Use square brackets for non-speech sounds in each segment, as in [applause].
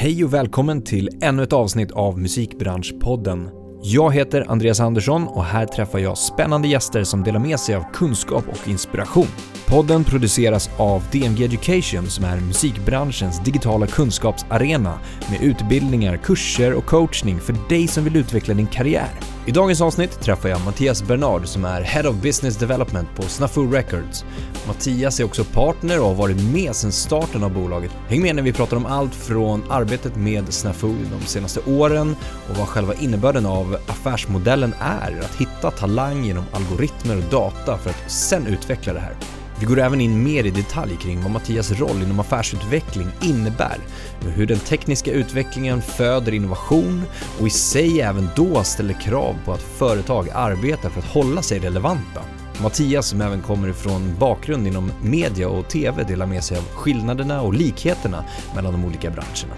Hej och välkommen till ännu ett avsnitt av Musikbranschpodden. Jag heter Andreas Andersson och här träffar jag spännande gäster som delar med sig av kunskap och inspiration. Podden produceras av DMG Education som är musikbranschens digitala kunskapsarena med utbildningar, kurser och coachning för dig som vill utveckla din karriär. I dagens avsnitt träffar jag Mattias Bernard som är Head of Business Development på Snafu Records. Mattias är också partner och har varit med sedan starten av bolaget. Häng med när vi pratar om allt från arbetet med Snafu de senaste åren och vad själva innebörden av affärsmodellen är, att hitta talang genom algoritmer och data för att sen utveckla det här. Vi går även in mer i detalj kring vad Mattias roll inom affärsutveckling innebär, hur den tekniska utvecklingen föder innovation och i sig även då ställer krav på att företag arbetar för att hålla sig relevanta. Mattias som även kommer ifrån bakgrund inom media och TV delar med sig av skillnaderna och likheterna mellan de olika branscherna.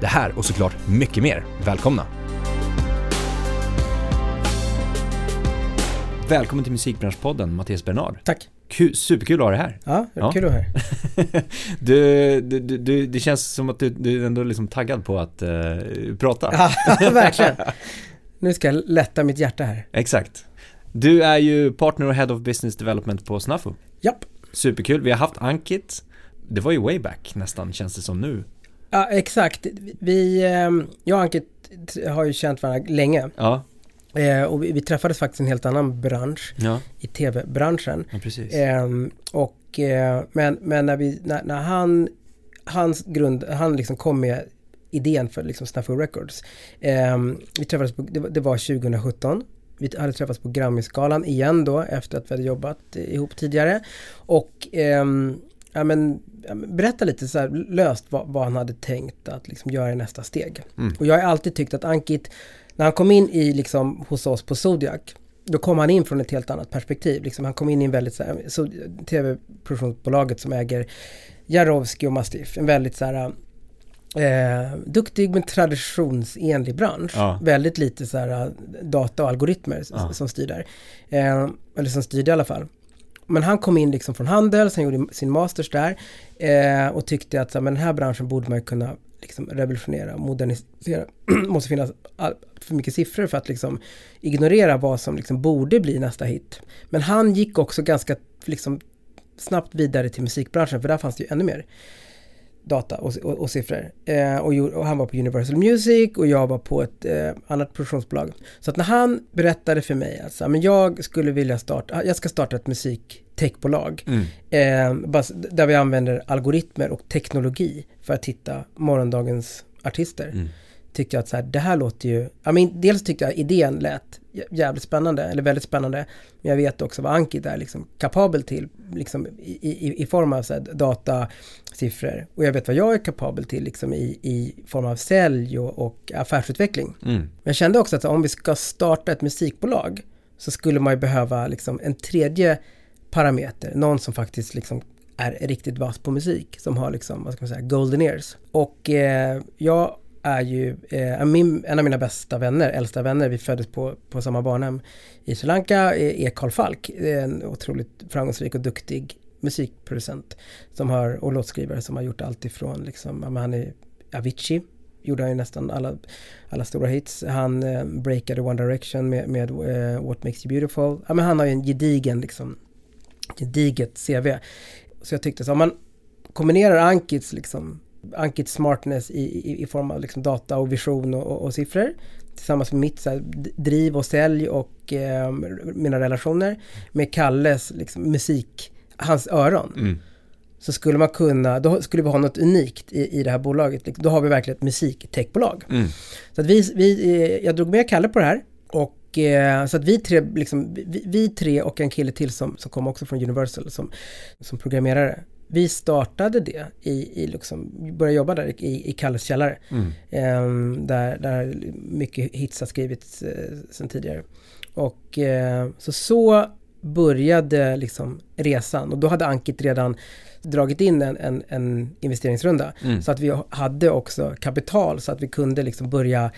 Det här och såklart mycket mer. Välkomna! Välkommen till Musikbranschpodden Mattias Bernard. Tack. Kul, superkul att ha dig här. Ja, Ja. kul att höra. [laughs] Du, du, du, det känns som att du, du är ändå liksom taggad på att eh, prata. Ja, [laughs] verkligen. [laughs] Nu ska jag lätta mitt hjärta här. Exakt. Du är ju partner och head of business development på Snafu. Japp. Superkul. Vi har haft Ankit. Det var ju way back nästan känns det som nu. Ja, exakt. Vi, ehm, jag och Ankit har ju känt varandra länge. Ja, Eh, Och vi vi träffades faktiskt en helt annan bransch, ja, i tv-branschen. ja. Ehm, Och, eh, men, men när, vi, när, när han, hans grund, han liksom kom med idén för liksom Snafu Records. Ehm, vi träffades på, det, var- det var 2017. Vi hade träffats på Grammisgalan igen då efter att vi hade jobbat eh, ihop tidigare. Och ehm, ja, men berätta lite så löst vad, vad han hade tänkt att liksom göra i nästa steg. Mm. Och jag har alltid tyckt att Ankit, när han kom in i liksom hos oss på Zodiac, då kom han in från ett helt annat perspektiv. Liksom, han kom in i en väldigt så så, tv-produktionsbolaget som äger Jarowski och Mastiff. En väldigt så här eh, duktig men traditionsenlig bransch. Ja. Väldigt lite så här data och algoritmer Ja. som styr där. Eh, eller som styrde i alla fall. Men han kom in liksom från Handels, han gjorde sin masters där eh, och tyckte att så men den här branschen borde man kunna liksom revolutionera, modernisera. [clears throat] måste finnas all, för mycket siffror för att liksom ignorera vad som liksom borde bli nästa hit. Men han gick också ganska liksom snabbt vidare till musikbranschen för där fanns det ju ännu mer data och, och, och siffror. Eh, och, och han var på Universal Music och jag var på ett eh, annat produktionsbolag. Så att när han berättade för mig att så här, men jag skulle vilja starta, jag ska starta ett musiktechbolag. Mm. Eh, där vi använder algoritmer och teknologi för att hitta morgondagens artister. Mm. Tyckte jag att så här, det här låter ju, ja men dels tyckte jag idén lät jä- jävligt spännande, eller väldigt spännande. Men jag vet också vad Ankit är liksom kapabel till, liksom i, i, i form av så här, data, siffror. Och jag vet vad jag är kapabel till liksom i, i form av sälj och, och affärsutveckling. Mm. Men jag kände också att om vi ska starta ett musikbolag så skulle man ju behöva liksom en tredje parameter, någon som faktiskt liksom är riktigt vass på musik, som har liksom, vad ska man säga, golden ears. Och eh, jag är ju, eh, min, en av mina bästa vänner, äldsta vänner, vi föddes på, på samma barnhem i Sri Lanka, eh, är, Karl Carl Falk, en otroligt framgångsrik och duktig musikproducent som har, och låtskrivare som har gjort allt ifrån liksom, ja, men han är Avicii, gjorde han ju nästan alla, alla stora hits. Han eh, breakade One Direction med, med eh, What Makes You Beautiful. Ja, men han har ju en gedigen, liksom, gediget CV. Så jag tyckte så, om man kombinerar Ankits, liksom, Ankits smartness i, i, i form av liksom, data och vision och, och, och siffror tillsammans med mitt så här, driv och sälj och eh, mina relationer med Kalles liksom, musik, hans öron Mm. så skulle man kunna, då skulle vi ha något unikt i, i det här bolaget. Liksom, Då har vi verkligen ett musiktechbolag. Mm. Så att vi, vi, eh, jag drog med Kalle på det här. Och eh, så att vi tre, liksom, vi, vi tre och en kille till som, som kom också från Universal som, som programmerare. Vi startade det i, i liksom, började jobba där i, i Kalles källare. Mm. Ehm, där, där mycket hits har skrivits eh, sedan tidigare. Och eh, så så började liksom resan och då hade Ankit redan dragit in en, en, en investeringsrunda. Mm. Så att vi hade också kapital så att vi kunde liksom börja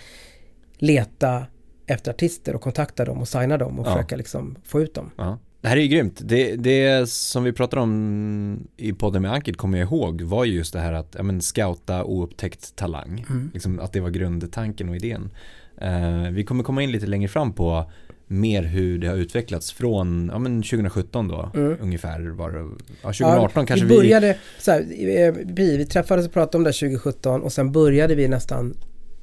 leta efter artister och kontakta dem och signa dem och Ja. försöka liksom få ut dem. Ja. Det här är ju grymt. Det, det som vi pratade om i podden med Ankit kommer jag ihåg var ju just det här att ja, men, scouta oupptäckt talang. Mm. Liksom att det var grundtanken och idén. Eh, vi kommer komma in lite längre fram på mer hur det har utvecklats från ja, men 2017 då Mm. ungefär var det, ja, 2018 Ja, kanske vi vi, började, så här, eh, vi, vi träffades och pratade om det 2017 och sen började vi nästan,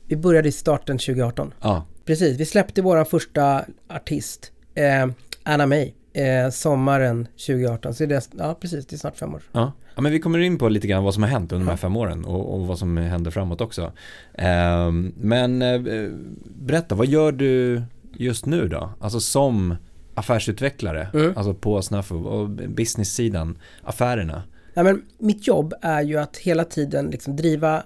vi började i starten 2018. ja, Precis, vi släppte vår första artist, eh, Anna May, eh, sommaren 2018. Så det är, ja precis, det är snart fem år. Ja. ja, men vi kommer in på lite grann vad som har hänt under de här fem åren och, och vad som händer framåt också. Ehm, men eh, berätta, vad gör du just nu då? Alltså som affärsutvecklare, Mm. alltså på Snafu och business-sidan, affärerna. Ja, men mitt jobb är ju att hela tiden liksom driva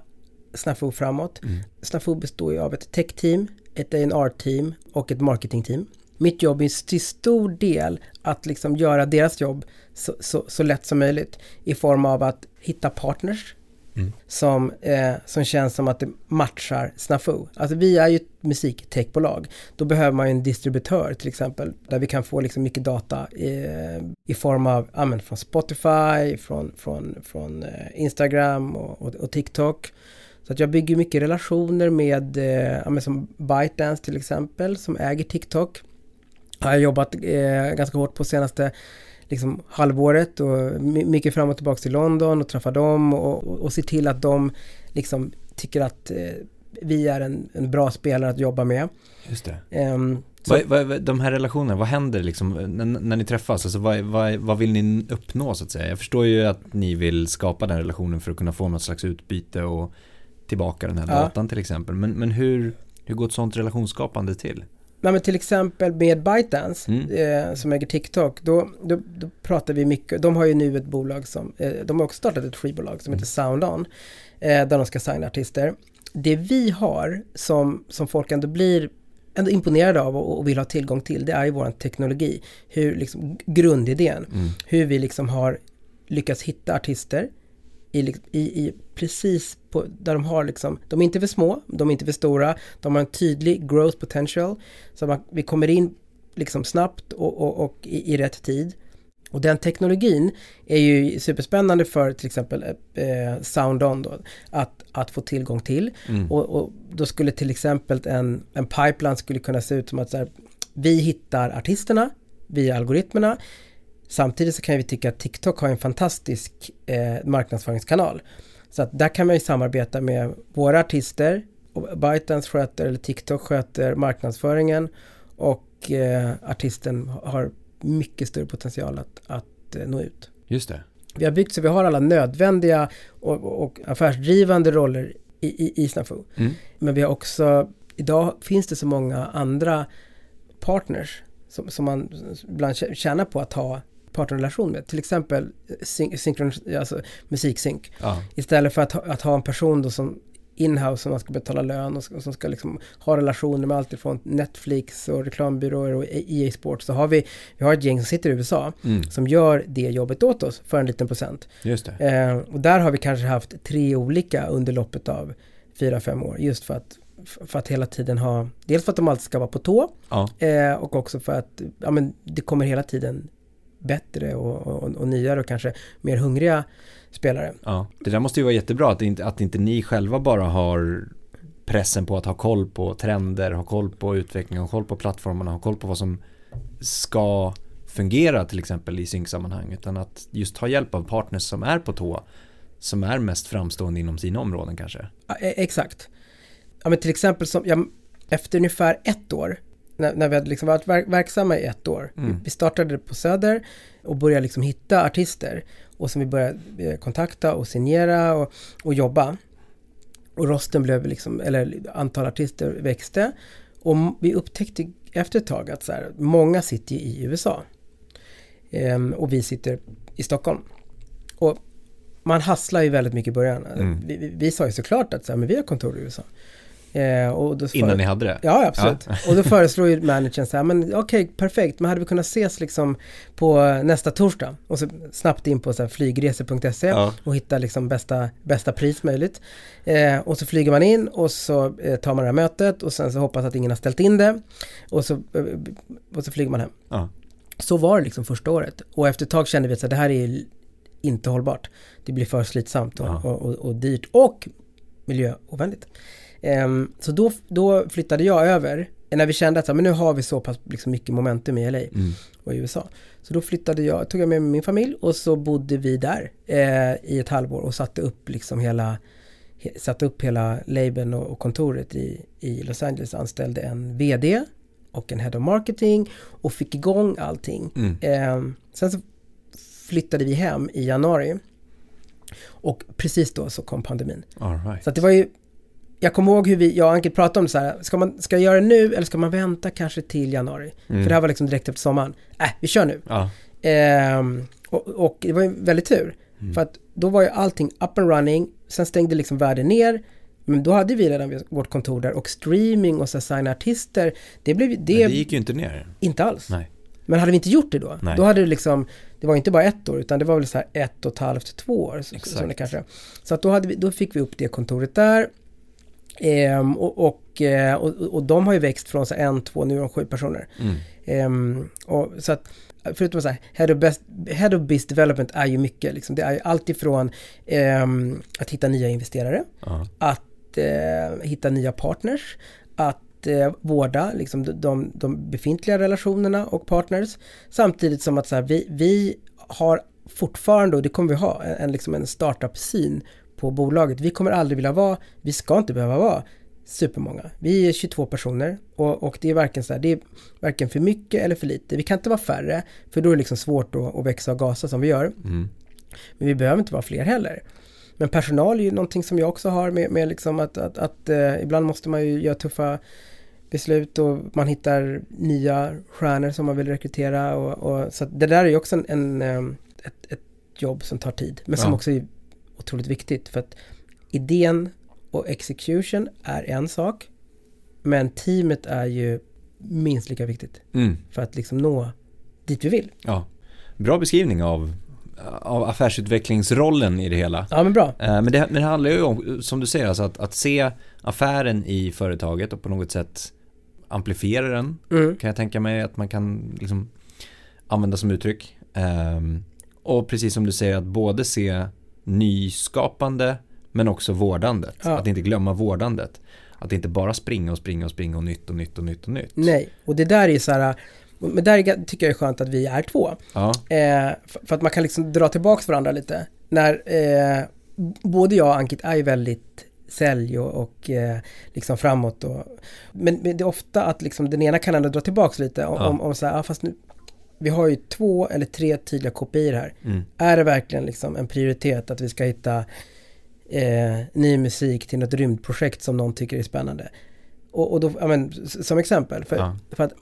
Snafu framåt. Mm. Snafu består ju av ett tech-team, ett A&R-team och ett marketing-team. Mitt jobb är till stor del att liksom göra deras jobb så, så, så lätt som möjligt i form av att hitta partners Mm. som, eh, som känns som att det matchar Snafu. Alltså vi är ju ett musiktechbolag. Då behöver man ju en distributör till exempel där vi kan få liksom mycket data eh, i form av ja, men från Spotify, från, från, från eh, Instagram och, och, och TikTok. Så att jag bygger mycket relationer med, eh, ja, men som ByteDance till exempel som äger TikTok. Har jag jobbat eh, ganska hårt på senaste liksom, halvåret och my- mycket fram och tillbaka till London och träffa dem och, och, och se till att de liksom tycker att eh, vi är en, en bra spelare att jobba med. Just det. Ehm, så, vad, vad- de här relationerna, vad händer liksom när, när ni träffas? Alltså vad, vad, vad vill ni uppnå så att säga? Jag förstår ju att ni vill skapa den relationen för att kunna få något slags utbyte och tillbaka den här Ja. datan till exempel. Men, men hur, hur går ett sånt relationsskapande till? Nej, men till exempel med ByteDance Mm. eh, som äger TikTok, då, då, då pratar vi mycket, de har ju nu ett bolag som, eh, de har också startat ett skivbolag som Mm. heter SoundOn, eh, där de ska signa artister. Det vi har som, som folk ändå blir ändå imponerade av och, och vill ha tillgång till, det är ju vår teknologi. Hur liksom, grundidén, Mm. hur vi liksom har lyckats hitta artister i, i, i precis på, där de har liksom, de är inte för små, de är inte för stora, de har en tydlig growth potential. Så man, vi kommer in liksom snabbt och, och, och i, i rätt tid. Och den teknologin är ju superspännande för till exempel eh, SoundOn då, att, att få tillgång till. Mm. Och, och då skulle till exempel en, en pipeline skulle kunna se ut som att så här, vi hittar artisterna via algoritmerna. Samtidigt så kan vi tycka att TikTok har en fantastisk eh, marknadsföringskanal. Så att där kan man ju samarbeta med våra artister. Och ByteDance sköter, eller TikTok sköter marknadsföringen. Och eh, artisten har mycket större potential att, att eh, nå ut. Just det. Vi har byggt så vi har alla nödvändiga och, och affärsdrivande roller i, i, i Snafu. Mm. Men vi har också, idag finns det så många andra partners som, som man ibland tjä- tjänar på att ha partnerrelation med. Till exempel syn, synkron, alltså musiksynk. Ja. Istället för att, ha- att ha en person då som inhouse som man ska betala lön och, och som ska liksom ha relationer med allt ifrån Netflix och reklambyråer och EA Sports. Så har vi, vi har ett gäng som sitter i USA Mm. som gör det jobbet åt oss för en liten procent. Just. Eh, och där har vi kanske haft tre olika under loppet av fyra, fem år. Just för att, för att hela tiden ha, dels för att de alltid ska vara på tå Ja. eh, och också för att ja, men det kommer hela tiden bättre och, och, och nyare och kanske mer hungriga spelare. Ja, det där måste ju vara jättebra att inte, att inte ni själva bara har pressen på att ha koll på trender, ha koll på utveckling, ha koll på plattformarna, ha koll på vad som ska fungera till exempel i synksammanhang utan att just ta hjälp av partners som är på tå som är mest framstående inom sina områden kanske. Ja, e- exakt. Ja, men till exempel som, ja, efter ungefär ett år, när, när vi hade liksom varit verk, verksamma i ett år, Mm. vi startade på Söder och började liksom hitta artister och som vi började eh, kontakta och signera och, och jobba. Och rosten blev liksom, eller antal artister växte. Och vi upptäckte efter ett tag att så här, många sitter i USA. Ehm, och vi sitter i Stockholm. Och man hasslar ju väldigt mycket i början. Mm. Vi, vi, vi sa ju såklart att så här, men vi har kontor i USA. Eh, Innan ni hade det? Ja, absolut. Och då föreslår ju managern så här, men okej, perfekt, men hade vi kunnat ses liksom på nästa torsdag? Och så snabbt in på så flygresor.se Ja. och hitta liksom bästa, bästa pris möjligt. Eh, och så flyger man in och så eh, tar man det här mötet och sen så hoppas att ingen har ställt in det. Och så, eh, och så flyger man hem. Ja. Så var det liksom första året. Och efter ett tag kände vi att det här är inte hållbart. Det blir för slitsamt och, Ja. och, och, och dyrt och miljöovänligt. Ehm, så då, då flyttade jag över, när vi kände att men nu har vi så pass liksom, mycket momentum i LA Mm. och i USA. Så då flyttade jag, tog jag med min familj och så bodde vi där eh, i ett halvår och satte upp liksom hela he, satte upp hela labeln och, kontoret i, i Los Angeles, anställde en VD och en Head of Marketing och fick igång allting. Mm. Eh, sen så flyttade vi hem i januari och precis då så kom pandemin. Right. Så det var ju, jag kommer ihåg hur vi, jag och Anki pratade om det så här, ska man, ska jag göra det nu eller ska man vänta kanske till januari? Mm. För det här var liksom direkt efter sommaren. Äh, vi kör nu. Ja. Ehm, och, och det var ju väldigt tur. Mm. För att då var ju allting up and running, sen stängde liksom världen ner. Men då hade vi redan vårt kontor där och streaming och så signa artister, det blev Men det, det gick ju inte ner. inte alls. Nej. Men hade vi inte gjort det då, Nej. då hade det liksom, det var inte bara ett år utan det var väl så här ett och ett halvt, två år. Så, det kanske. så att då, hade vi, då fick vi upp det kontoret där. Ehm, och, och, eh, och, och de har ju växt från så en, två, nu är de sju personer. Mm. Ehm, och så att, förutom så här, head of, best, head of Biz Development är ju mycket, liksom, det är ju allt ifrån ehm, att hitta nya investerare, Ja. att eh, hitta nya partners, att eh, vårda liksom, de, de, de befintliga relationerna och partners, samtidigt som att så här, vi, vi har fortfarande, och det kommer vi ha, en, en, liksom en startup-syn på bolaget. Vi kommer aldrig vilja vara, vi ska inte behöva vara supermånga. Vi är 22 personer och, och det är varken så här, det är varken för mycket eller för lite. Vi kan inte vara färre, för då är det liksom svårt att, att växa och gasa som vi gör. Mm. Men vi behöver inte vara fler heller. Men personal är ju någonting som jag också har med, med liksom att, att, att eh, ibland måste man ju göra tuffa beslut och man hittar nya stjärnor som man vill rekrytera och, och så det där är ju också en, en, eh, ett, ett jobb som tar tid men som Ja. också är otroligt viktigt för att idén och execution är en sak men teamet är ju minst lika viktigt Mm. för att liksom nå dit vi vill. Ja. Bra beskrivning av, av affärsutvecklingsrollen i det hela. Ja men bra. Eh, Men det, men det handlar ju om, som du säger, alltså att, att se affären i företaget och på något sätt amplifiera den. Mm. Kan jag tänka mig att man kan liksom använda som uttryck. Ehm, och precis som du säger att både se nyskapande men också vårdandet. Ja. Att inte glömma vårdandet. Att inte bara springa och springa och springa och nytt och nytt och nytt och nytt. Nej, och det där är så här, men där är- tycker jag är skönt att vi är två. Ja, Eh, för, att man kan liksom dra tillbaks varandra lite. När eh, både jag och Ankit är ju väldigt sälj och, och eh, liksom framåt och, men, men det är ofta att liksom den ena kan ändå dra tillbaks lite om, Ja. om, om så här, ah, fast nu, vi har ju två eller tre tydliga kopior här. mm. Är det verkligen liksom en prioritet att vi ska hitta eh, ny musik till något rymdprojekt som någon tycker är spännande? Och, och då, ja, men, som exempel, för, Ja. för att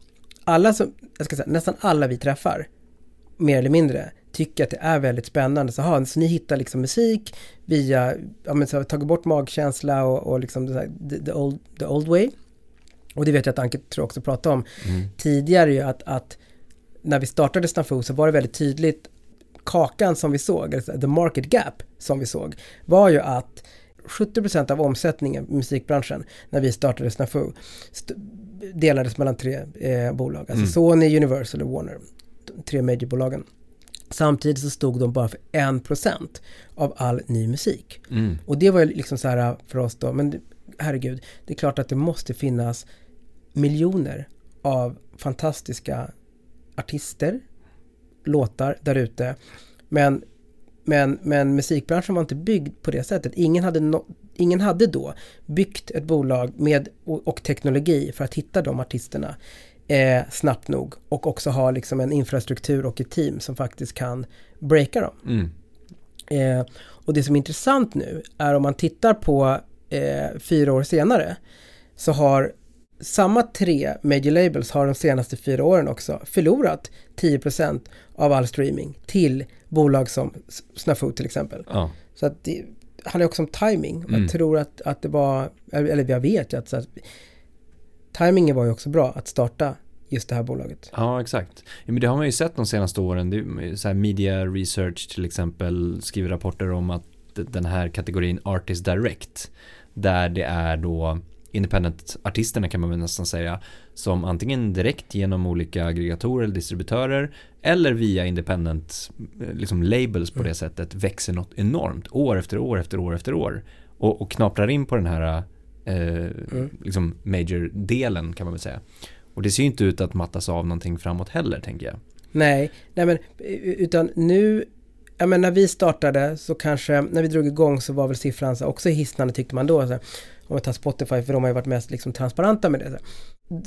alla som, jag ska säga, nästan alla vi träffar, mer eller mindre, tycker att det är väldigt spännande. Så, aha, så ni hittar liksom musik via, ja men så har vi tagit bort magkänsla och, och liksom här, the, the, old, the old way. Och det vet jag att Anke tror också pratade om Mm. tidigare ju att, att när vi startade Snafu så var det väldigt tydligt kakan som vi såg, the market gap som vi såg, var ju att 70% av omsättningen i musikbranschen när vi startade Snafu st- delades mellan tre eh, bolag, alltså Mm. Sony, Universal och Warner, de tre majorbolagen. Samtidigt så stod de bara för 1% av all ny musik. Mm. Och det var ju liksom så här för oss då, men herregud, det är klart att det måste finnas miljoner av fantastiska artister, låtar där ute. Men, men, men musikbranschen var inte byggd på det sättet. Ingen hade, no, ingen hade då byggt ett bolag med, och, och teknologi för att hitta de artisterna eh, snabbt nog. Och också ha liksom en infrastruktur och ett team som faktiskt kan breaka dem. Mm. Eh, och det som är intressant nu är om man tittar på eh, fyra år senare så har samma tre major labels har de senaste fyra åren också förlorat 10% av all streaming till bolag som Snafu till exempel. Ja. Så att det handlar också om timing. Mm. Jag tror att, att det var, eller jag vet ju att, att timingen var ju också bra att starta just det här bolaget. Ja, exakt. Ja, men det har man ju sett de senaste åren. Det så här media research till exempel skriver rapporter om att den här kategorin Artist Direct där det är då independent-artisterna kan man väl nästan säga som antingen direkt genom olika aggregatorer eller distributörer eller via independent liksom labels på det mm. sättet växer något enormt år efter år efter år efter år och, och knaprar in på den här eh, mm. liksom major-delen kan man väl säga. Och det ser ju inte ut att mattas av någonting framåt heller tänker jag. Nej, nej men utan nu, ja men när vi startade så kanske, när vi drog igång så var väl siffran så också hisnande tyckte man då. Så, om vi tar Spotify, för de har ju varit mest liksom transparenta med det.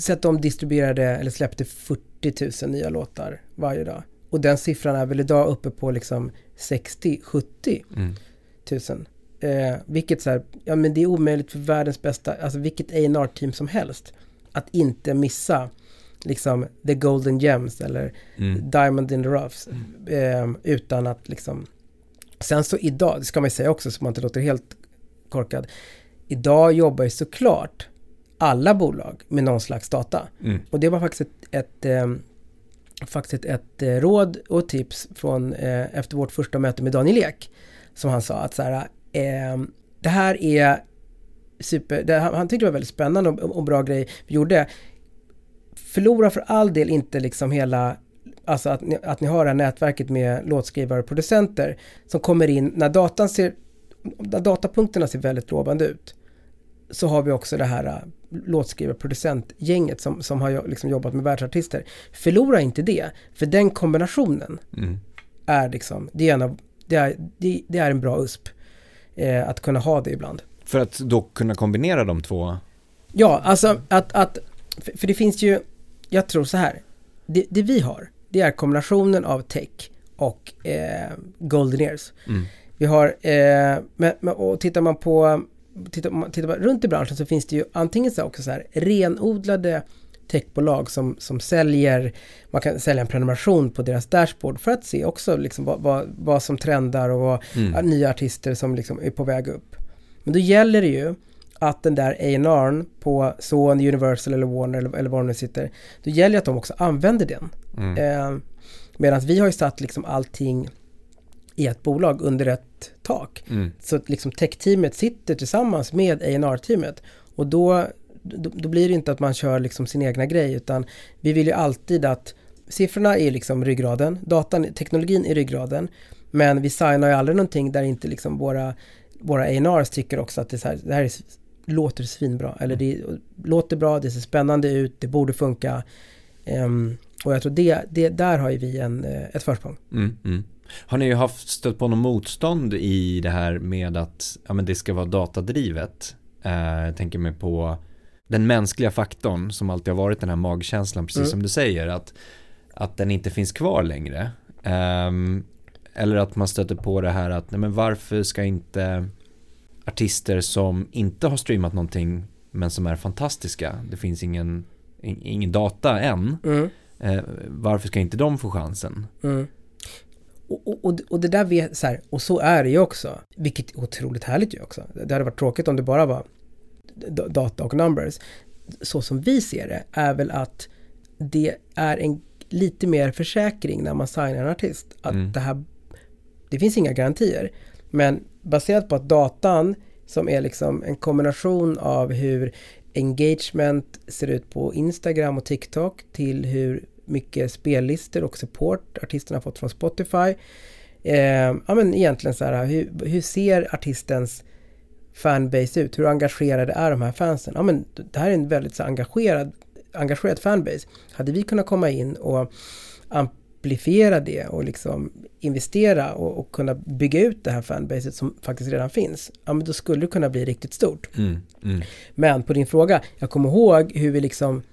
Så, att de distribuerade eller släppte 40 000 nya låtar varje dag. Och den siffran är väl idag uppe på liksom 60-70 mm. tusen. Eh, vilket så här, ja men det är omöjligt för världens bästa, alltså vilket A&R-team som helst att inte missa liksom the golden gems eller mm. diamond in the roughs mm. eh, utan att liksom Sen så idag, det ska man ju säga också så man inte låter helt korkad. Idag jobbar ju såklart alla bolag med någon slags data. Mm. Och det var faktiskt ett, ett eh, faktiskt ett eh, råd och tips från eh, efter vårt första möte med Daniel Ek. Som han sa att så här, eh, det här är super, det, han, han tyckte det var väldigt spännande och, och bra grej vi gjorde. Förlora för all del inte liksom hela Alltså att ni, att ni har det här nätverket med låtskrivare och producenter som kommer in när datan ser, datapunkterna ser väldigt lovande ut. Så har vi också det här äh, låtskrivare-producentgänget som, som har liksom jobbat med världsartister. Förlora inte det, för den kombinationen mm. är liksom, det är, en av, det är, det är en bra USP. Eh, att kunna ha det ibland. För att då kunna kombinera de två? Ja, alltså att, att för det finns ju, jag tror så här, det, det vi har, det är kombinationen av tech och eh, golden ears. Mm. Vi har, eh, men, och tittar man på, tittar man, tittar man runt i branschen så finns det ju antingen så också så här renodlade techbolag som, som säljer, man kan sälja en prenumeration på deras dashboard för att se också liksom vad, vad, vad som trendar och vad, mm. nya artister som liksom är på väg upp. Men då gäller det ju att den där A&R'n på Sony, Universal eller Warner eller, eller var de nu sitter, då gäller det att de också använder den. Mm. Eh, Medan vi har ju satt liksom allting i ett bolag under ett tak. Mm. Så att liksom tech-teamet sitter tillsammans med A&R-teamet och då, då, då, blir det inte att man kör liksom sin egna grej utan vi vill ju alltid att siffrorna är liksom ryggraden, datan, teknologin är ryggraden men vi signar ju aldrig någonting där inte liksom våra våra A&Rs tycker också att det, här, det här är, låter svinbra. Eller det låter bra, det ser spännande ut, det borde funka. Um, och jag tror det, det, där har ju vi en, eh, ett försprång. Mm, mm. Har ni haft stött på något motstånd i det här med att ja, men det ska vara datadrivet? Uh, jag tänker mig på den mänskliga faktorn som alltid har varit den här magkänslan, precis mm. som du säger, att, att den inte finns kvar längre. Um, eller att man stöter på det här att, nej men varför ska inte artister som inte har streamat någonting men som är fantastiska, det finns ingen, ingen data än, mm. eh, varför ska inte de få chansen? Mm. Och, och, och, det där vet, så här, och så är det ju också, vilket är otroligt härligt ju också. Det hade varit tråkigt om det bara var data och numbers. Så som vi ser det är väl att det är en lite mer försäkring när man signar en artist. Att mm. det här det finns inga garantier. Men baserat på att datan som är liksom en kombination av hur engagement ser ut på Instagram och TikTok till hur mycket spellistor och support artisterna fått från Spotify. Eh, ja men egentligen så här, hur, hur ser artistens fanbase ut? Hur engagerade är de här fansen? Ja men det här är en väldigt så engagerad, engagerad fanbase. Hade vi kunnat komma in och amplifiera det och liksom investera och, och, kunna bygga ut det här fanbaset som faktiskt redan finns, ja men då skulle det kunna bli riktigt stort. Mm, mm. Men på din fråga, jag kommer ihåg hur vi liksom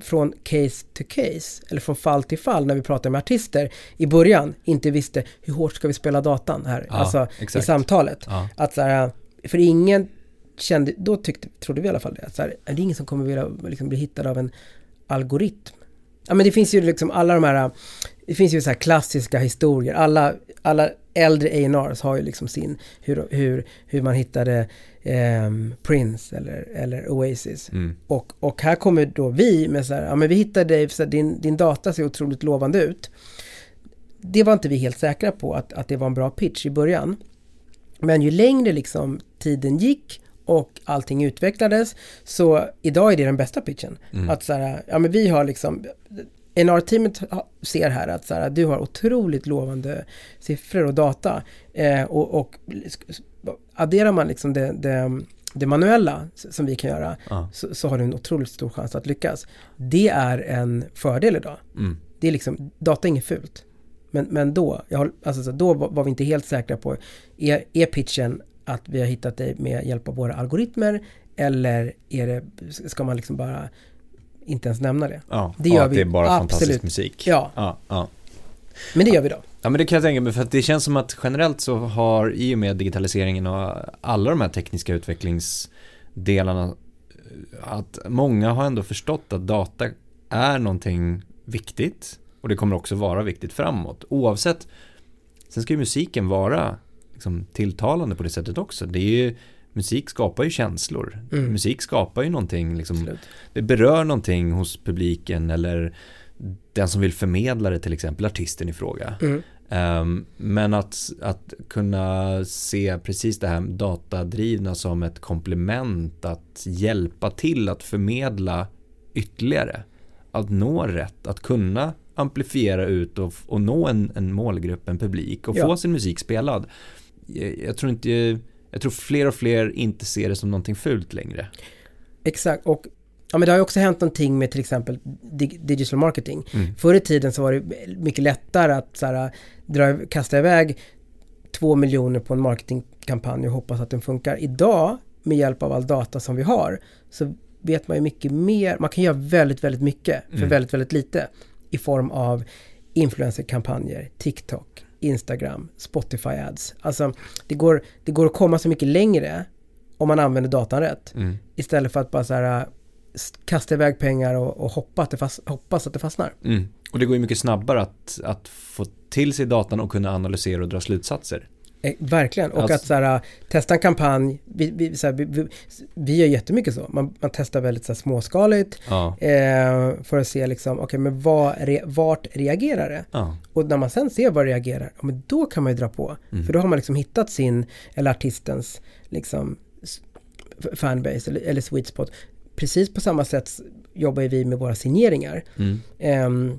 från case to case, eller från fall till fall när vi pratade med artister i början inte visste hur hårt ska vi spela datan här, ja, alltså exakt. i samtalet. Ja. Att så här, för ingen kände, då tyckte, trodde vi i alla fall det, att så här, är det ingen som kommer vilja liksom bli hittad av en algoritm Ja men det finns ju liksom alla de här, det finns ju så här klassiska historier. Alla, alla äldre A&Rs har ju liksom sin, hur, hur, hur man hittade eh, Prince eller, eller Oasis. Mm. Och, och här kommer då vi med så här, ja men vi hittade dig, så din, din data ser otroligt lovande ut. Det var inte vi helt säkra på att, att det var en bra pitch i början. Men ju längre liksom tiden gick och allting utvecklades. Så idag är det den bästa pitchen. Mm. Att så här, ja men vi har liksom NR-teamet ser här att så här, du har otroligt lovande siffror och data. Eh, och, och adderar man liksom det, det, det manuella som vi kan göra Ja. så, så har du en otroligt stor chans att lyckas. Det är en fördel idag. Mm. Det är liksom, data är inget fult. Men, men då, jag alltså, så då var, vi inte helt säkra på, är, är pitchen att vi har hittat det med hjälp av våra algoritmer eller är det, ska man liksom bara inte ens nämna det? Ja, Det gör att vi det är bara fantastisk absolut. musik. Ja. Ja, ja. Men det gör vi då. Ja men det kan jag tänka mig för att det känns som att generellt så har i och med digitaliseringen och alla de här tekniska utvecklingsdelarna eh, att många har ändå förstått att data är någonting viktigt och det kommer också vara viktigt framåt oavsett sen ska ju musiken vara liksom, tilltalande på det sättet också det är ju musik skapar ju känslor Mm. musik skapar ju någonting liksom, det berör någonting hos publiken eller den som vill förmedla det till exempel, artisten i fråga. Mm. Ehm, men att, att kunna se precis det här datadrivna som ett komplement, att hjälpa till att förmedla ytterligare. Att nå rätt, att kunna amplifiera ut och, och nå en, en målgrupp, en publik och Ja. få sin musik spelad. Jag, jag tror inte, jag tror fler och fler inte ser det som någonting fult längre. Exakt, och ja, men det har ju också hänt någonting med till exempel dig- digital marketing. Mm. Förr i tiden så var det mycket lättare att så här, dra, kasta iväg två miljoner på en marketingkampanj och hoppas att den funkar. Idag, med hjälp av all data som vi har, så vet man ju mycket mer. Man kan göra väldigt, väldigt mycket för Mm. väldigt, väldigt lite i form av influencerkampanjer, TikTok, Instagram, Spotify ads. Alltså, det går, det går att komma så mycket längre om man använder datan rätt. Mm. Istället för att bara så här, kasta iväg pengar och, och hoppa att det fast, hoppas att det fastnar. Mm. Och det går ju mycket snabbare att, att få till sig datan och kunna analysera och dra slutsatser. Eh, verkligen. Och Alltså- att så här, testa en kampanj. Vi, vi, så här, vi, vi, vi gör jättemycket så. Man, man testar väldigt så här, småskaligt Ja. eh, för att se liksom, okej men vad, re, vart reagerar det? ja. Och när man sen ser vad det reagerar, ja, men då kan man ju dra på. Mm. För då har man liksom hittat sin, eller artistens, liksom fanbase eller, eller sweet spot. Precis på samma sätt jobbar vi med våra signeringar. Mm. Ehm,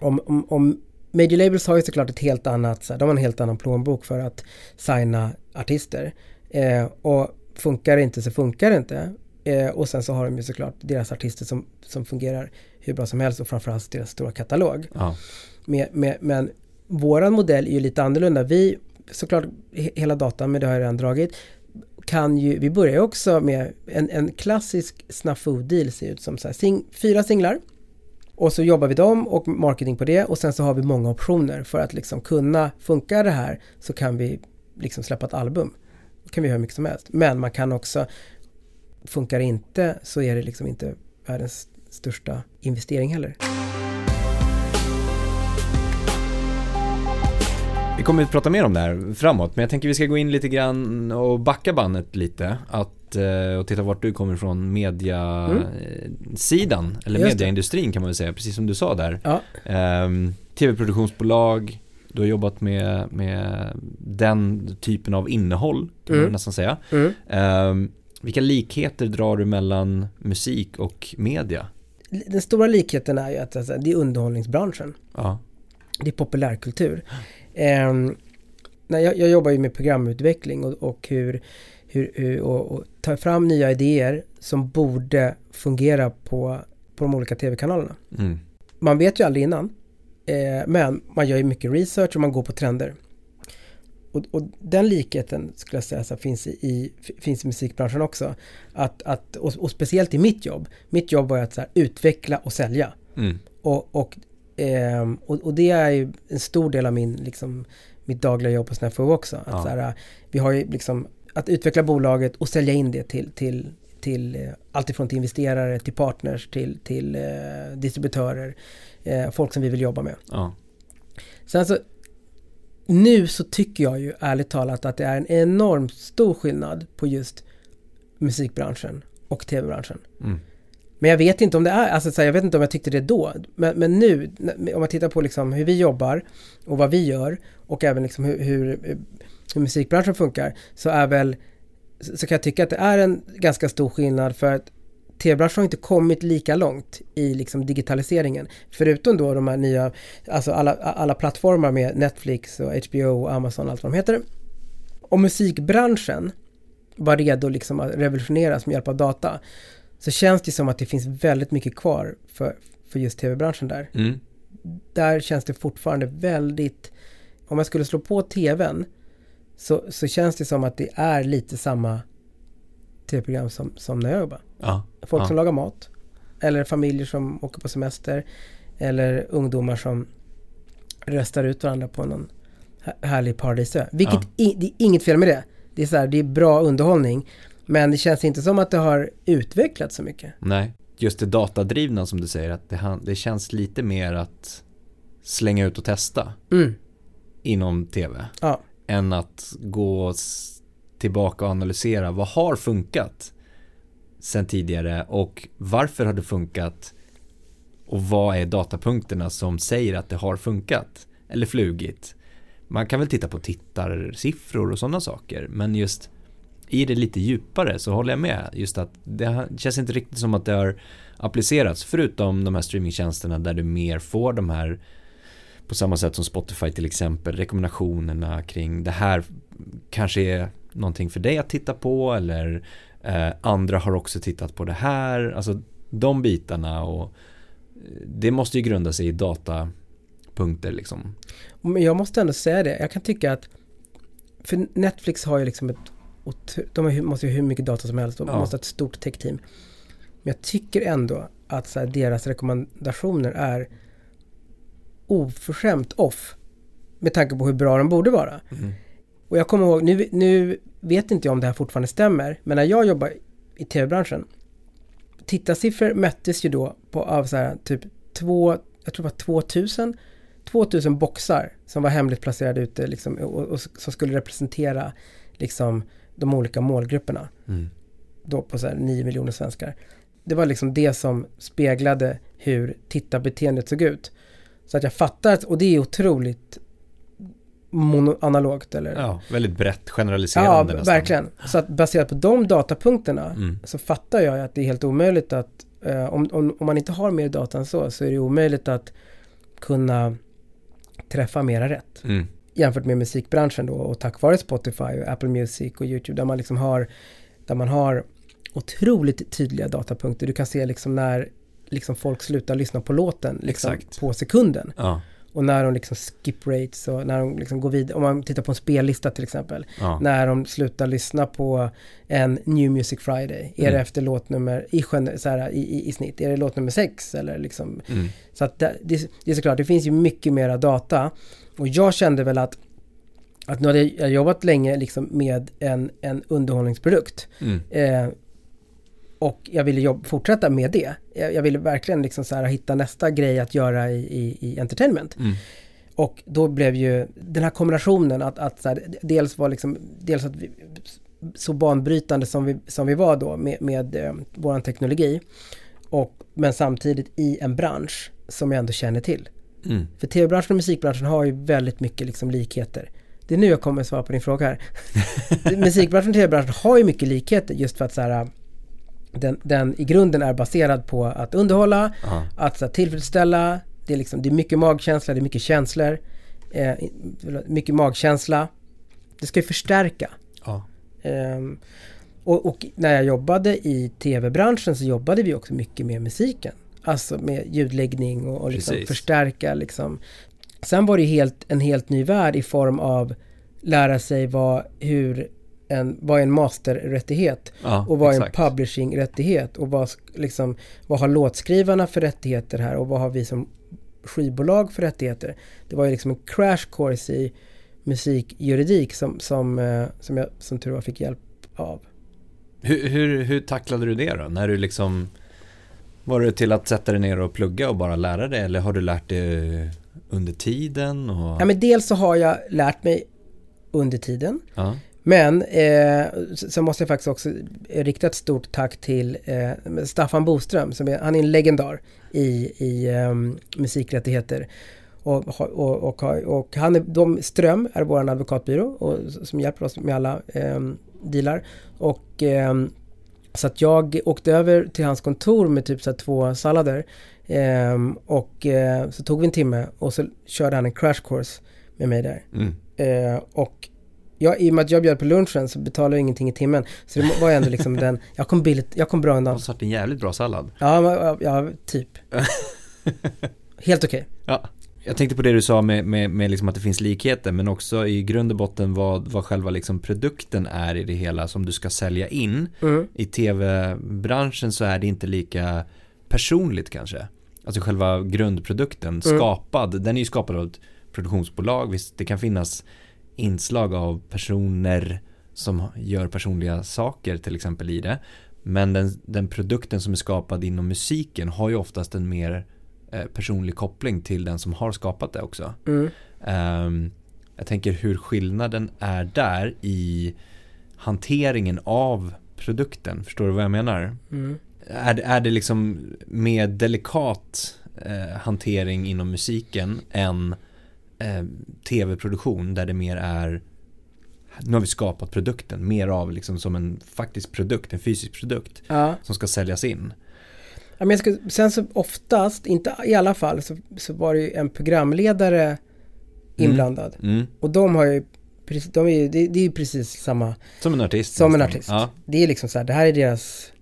om, om, om Major Labels har ju såklart ett helt annat, så här, de har en helt annan plånbok för att signa artister. Eh, och funkar det inte så funkar det inte. Eh, och sen så har de ju såklart deras artister som, som fungerar hur bra som helst och framförallt deras stora katalog. Ja. Med, med, men våran modell är ju lite annorlunda. Vi, såklart he- hela datan, men det har jag redan dragit, kan ju, vi börjar ju också med en, en klassisk snafu-deal ser ut som så här, sing, fyra singlar. Och så jobbar vi dem och marketing på det och sen så har vi många optioner för att liksom kunna, funka det här så kan vi liksom släppa ett album. Då kan vi göra hur mycket som helst. Men man kan också, funkar det inte så är det liksom inte världens största investering heller. Vi kommer att prata mer om det här framåt, men jag tänker vi ska gå in lite grann och backa bandet lite. Att, eh, och titta vart du kommer ifrån media-sidan, eller Just det. mediaindustrin kan man väl säga, precis som du sa där. Ja, Ehm, Tv-produktionsbolag, du har jobbat med, med den typen av innehåll, kan Mm. man nästan säga. mm. Ehm, vilka likheter drar du mellan musik och media? Den stora likheten är ju att alltså, det är underhållningsbranschen. Ja, Det är populärkultur. När jag, jag jobbar ju med programutveckling och, och hur, hur, hur och, och tar fram nya idéer som borde fungera på, på de olika tv-kanalerna. mm. Man vet ju aldrig innan. Eh, men man gör ju mycket research och man går på trender. Och, och den likheten skulle jag säga så finns, i, i, finns i musikbranschen också. Att, att, och, och speciellt i mitt jobb. Mitt jobb var ju att så här, utveckla och sälja. Mm. Och, och, ehm, och, och det är ju en stor del av min, liksom, mitt dagliga jobb på Snapfo också. Att Ja. så här, vi har ju liksom att utveckla bolaget och sälja in det till, till, till eh, alltifrån till investerare, till partners, till, till eh, distributörer, eh, folk som vi vill jobba med. Ja. Sen så, nu så tycker jag ju ärligt talat att det är en enormt stor skillnad på just musikbranschen och tv-branschen. Mm. Men jag vet inte om det är, alltså så här, jag vet inte om jag tyckte det då. Men, men nu, om man tittar på liksom hur vi jobbar och vad vi gör och även liksom hur, hur, hur musikbranschen funkar så är väl så så kan jag tycka att det är en ganska stor skillnad för att tv-branschen har inte kommit lika långt i liksom digitaliseringen. Förutom då de här nya, alltså alla, alla plattformar med Netflix och HBO och Amazon och allt vad de heter. Om musikbranschen var redo liksom att revolutioneras med hjälp av data så känns det som att det finns väldigt mycket kvar för, för just tv-branschen där. Mm. Där känns det fortfarande väldigt, om jag skulle slå på tvn så, så känns det som att det är lite samma tv-program som, som när jag jobbar. Ja. Folk ja. som lagar mat. Eller familjer som åker på semester. Eller ungdomar som röstar ut varandra på någon här- härlig paradisö. Vilket i, det är inget fel med det. Det är, så här, det är bra underhållning. Men det känns inte som att det har utvecklats så mycket. Nej, just det datadrivna som du säger, att det, det känns lite mer att slänga ut och testa Mm. inom tv. Ja. Än att gå tillbaka och analysera vad har funkat sen tidigare och varför har det funkat och vad är datapunkterna som säger att det har funkat eller flugit. Man kan väl titta på tittarsiffror och sådana saker men just i det lite djupare så håller jag med. Just att det känns inte riktigt som att det har applicerats förutom de här streamingtjänsterna där du mer får de här på samma sätt som Spotify till exempel rekommendationerna kring det här kanske är någonting för dig att titta på eller eh, andra har också tittat på det här. Alltså de bitarna och eh, det måste ju grunda sig i datapunkter liksom. Men jag måste ändå säga det. Jag kan tycka att för Netflix har ju liksom ett de måste ju ha hur mycket data som helst. De Ja. måste ha ett stort tech-team. Men jag tycker ändå att här, deras rekommendationer är oförskämt off. Med tanke på hur bra de borde vara. Och jag kommer ihåg, nu, nu vet inte jag om det här fortfarande stämmer, men när jag jobbade i tv-branschen, tittarsiffror mättes ju då på av så här, typ två, jag tror det var 2000, 2000 boxar som var hemligt placerade ute liksom, och, och som skulle representera liksom de olika målgrupperna. Mm. Då på så här 9 miljoner svenskar. Det var liksom det som speglade hur tittarbeteendet såg ut. Så att jag fattar, att- och det är otroligt mono, analogt eller Ja, väldigt brett Ja, generaliserande nästan. verkligen. Så att baserat på de datapunkterna Mm. så fattar jag att det är helt omöjligt att eh, om, om, om man inte har mer data än så så är det omöjligt att kunna träffa mera rätt. Mm. Jämfört med musikbranschen då och tack vare Spotify och Apple Music och YouTube där man liksom har där man har otroligt tydliga datapunkter. Du kan se liksom när liksom folk slutar lyssna på låten liksom Exakt. på sekunden. Ja, Och när de liksom skip rates och när de liksom går vidare. Om man tittar på en spellista till exempel ja. när de slutar lyssna på en New Music Friday? Är Mm. det efter låtnummer, i, så här, i, i, i snitt, är det låt nummer sex eller liksom? Mm. Så att det, det, det är såklart, det finns ju mycket mera data. Och jag kände väl att, att nu hade jag jobbat länge liksom med en, en underhållningsprodukt. Mm. Eh, och jag ville jobb, fortsätta med det. Jag, jag ville verkligen liksom så här hitta nästa grej att göra i, i, i entertainment. Mm. Och då blev ju den här kombinationen att, att här, dels var liksom, dels att vi, så banbrytande som vi, som vi var då med, med eh, våran teknologi. Och, men samtidigt i en bransch som jag ändå känner till. Mm. För tv-branschen och musikbranschen har ju väldigt mycket liksom likheter. Det är nu jag kommer svara på din fråga här. [laughs] musikbranschen och tv-branschen har ju mycket likheter just för att så här, den, den i grunden är baserad på att underhålla, Ja. att här, tillfredsställa, det är, liksom, det är mycket magkänsla, det är mycket känslor, eh, mycket magkänsla. Det ska ju förstärka. Ja. Ehm, och, och när jag jobbade i tv-branschen så jobbade vi också mycket med musiken. Alltså med ljudläggning och, och liksom förstärka liksom. Sen var det helt, en helt ny värld i form av lära sig vad, hur en, vad är en masterrättighet Ja, och vad är en exakt. publishing-rättighet och vad, liksom, vad har låtskrivarna för rättigheter här och vad har vi som skivbolag för rättigheter. Det var ju liksom en crash course i musikjuridik som, som, eh, som jag som tur var fick hjälp av. Hur, hur, hur tacklade du det då? När du liksom Var det till att sätta dig ner och plugga och bara lära dig eller har du lärt dig under tiden? Och... Ja, men dels så har jag lärt mig under tiden. Ja. Men eh, så måste jag faktiskt också rikta ett stort tack till eh, Staffan Boström. Som är, han är en legendar i, i eh, musikrättigheter. Och, och, och, och, och han är, de, Ström är vår advokatbyrå och, som hjälper oss med alla eh, dealar. Och ehm, så att jag åkte över till hans kontor med typ så två sallader. Ehm, och eh, så tog vi en timme och så körde han en crash course med mig där. Mm. Eh, och jag, i och med att jag bjöd på lunchen så betalade jag ingenting i timmen. Så det var ändå liksom den, [laughs] jag kom billigt, jag kom bra undan. ha varit en jävligt bra sallad. Ja, ja, typ. [laughs] Helt okej. Ja. Jag tänkte på det du sa med, med, med liksom att det finns likheter men också i grund och botten vad, vad själva liksom produkten är i det hela som du ska sälja in. Mm. I tv-branschen så är det inte lika personligt kanske. Alltså själva grundprodukten Mm. skapad, den är ju skapad av ett produktionsbolag. Visst, det kan finnas inslag av personer som gör personliga saker till exempel i det. Men den, den produkten som är skapad inom musiken har ju oftast en mer eh, personlig koppling till den som har skapat det också. Mm. Ehm, jag tänker hur skillnaden är där i hanteringen av produkten. Förstår du vad jag menar? Mm. Är, det- är det liksom mer delikat eh, hantering inom musiken än eh, tv-produktion där det mer är nu har vi skapat produkten mer av liksom som en faktisk produkt, en fysisk produkt Ja. som ska säljas in. Ja, men jag ska, sen så oftast, inte i alla fall, så, så var det ju en programledare inblandad. Mm. Och de har ju, de är ju, det, det är ju precis samma, Som en artist. som en artist. Ja, Det är liksom så här, det här är deras,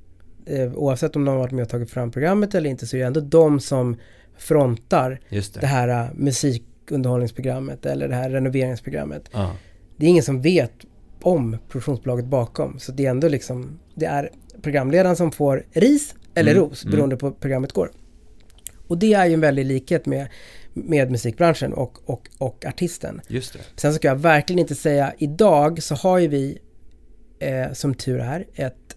eh, oavsett om de har varit med och tagit fram programmet eller inte, så är det ändå de som frontar just det. det här eh, musikunderhållningsprogrammet eller det här renoveringsprogrammet. Ja. Det är ingen som vet om produktionsbolaget bakom. Så det är ändå liksom, det är programledaren som får ris eller Mm, ros mm. beroende på hur programmet går. Och det är ju en väldig likhet med, med musikbranschen och, och, och artisten. Just det. Sen ska jag verkligen inte säga, idag så har ju vi, eh, som tur är, ett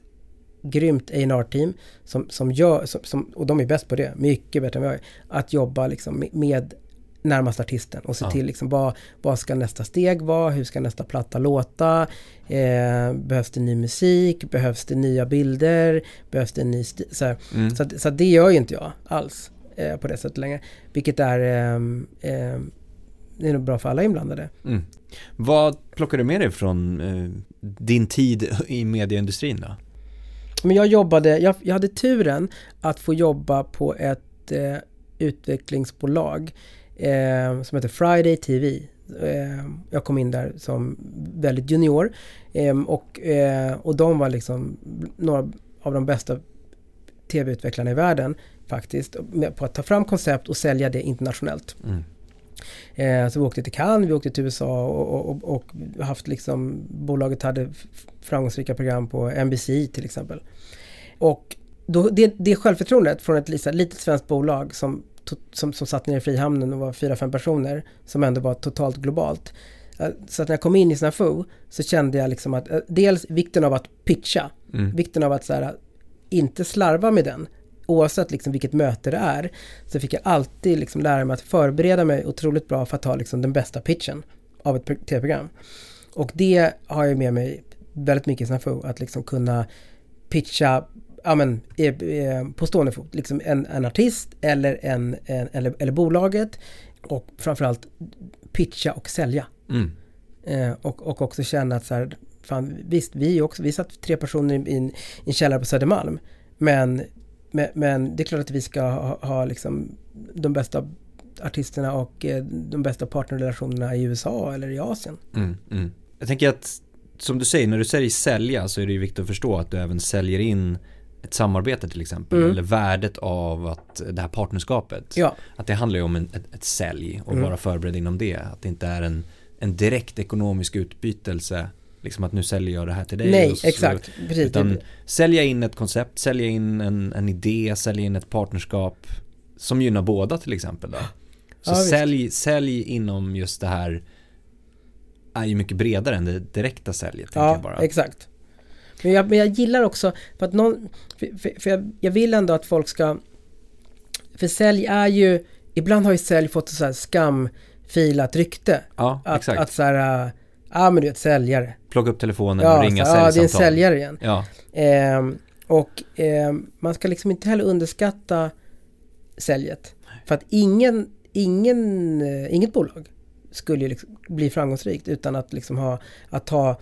grymt A&R-team som, som gör, som, som, och de är bäst på det, mycket bättre än jag är, att jobba liksom med, med närmast artisten och se Ja. till liksom vad, vad ska nästa steg vara, hur ska nästa platta låta, eh, behövs det ny musik, behövs det nya bilder, behövs det en ny stil, så. Mm. så, så det gör ju inte jag alls eh, på det sättet längre, vilket är ehm, det är nog bra för alla inblandade. Mm. Vad plockar du med dig från eh, din tid i medieindustrin då? Men jag jobbade, jag, jag hade turen att få jobba på ett eh, utvecklingsbolag eh, som heter Friday TV. Eh, jag kom in där som väldigt junior eh, och, eh, och de var liksom några av de bästa tv-utvecklarna i världen faktiskt på att ta fram koncept och sälja det internationellt. Mm. Eh, så vi åkte till Cannes, vi åkte till USA och, och, och, haft liksom, bolaget hade framgångsrika program på NBC till exempel. Och då, det, det självförtroendet från ett litet, svenskt bolag som, som, som satt nere i Frihamnen och var fyra, fem personer som ändå var totalt globalt. Eh, Så att när jag kom in i Snafu så kände jag liksom att eh, dels vikten av att pitcha, Mm. vikten av att så här, inte slarva med den. Oavsett liksom vilket möte det är så fick jag alltid liksom lära mig att förbereda mig otroligt bra för att ta liksom den bästa pitchen av ett pro- tv-program. Och det har jag med mig väldigt mycket i Snafu, att liksom kunna pitcha ja, men, på stående fot, liksom en, en artist eller, en, en, eller, eller bolaget och framförallt pitcha och sälja. Mm. Eh, och, och också känna att så här, fan, visst, vi också, vi satt tre personer i en, i en källare på Södermalm. Men, men, men det är klart att vi ska ha, ha liksom de bästa artisterna och eh, de bästa partnerrelationerna i USA eller i Asien. Mm. Mm. Jag tänker att som du säger, när du säger sälja så är det ju viktigt att förstå att du även säljer in ett samarbete till exempel Mm. eller värdet av att det här partnerskapet. Ja, Att det handlar ju om en, ett, ett sälj och Mm. vara förberedd inom det. Att det inte är en, en direkt ekonomisk utbytelse. Liksom att nu säljer jag det här till dig. nej, så- exakt. Precis. Utan sälja in ett koncept, sälja in en, en idé, sälja in ett partnerskap som gynnar båda till exempel. Då. Så Ja, visst. sälj, sälj inom just det här är ju mycket bredare än det direkta säljet. Ja, bara. exakt. Men jag, men jag gillar också, för att någon, för, för, för jag, jag vill ändå att folk ska, för sälj är ju, ibland har ju sälj fått ett så här skamfilat rykte. Ja, Att, exakt. att så här, ja men du vet säljare. Plocka upp telefonen och Ja, ringa så, ja det är en säljsamtal. säljare igen. Ja, Ehm, och ehm, man ska liksom inte heller underskatta säljet. För att ingen, ingen, eh, inget bolag skulle ju liksom bli framgångsrikt utan att liksom ha, att ha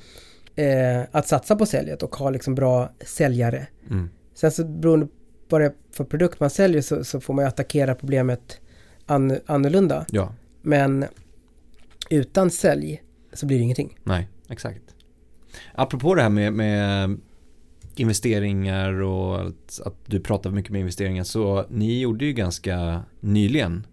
eh, att satsa på säljet och ha liksom bra säljare. Mm. Sen så beroende på vad det är för produkt man säljer så, så får man ju attackera problemet an, annorlunda. Ja, Men utan sälj så blir det ingenting. nej, exakt. Apropå det här med, med investeringar och att, att du pratar mycket med investeringar så ni gjorde ju ganska nyligen,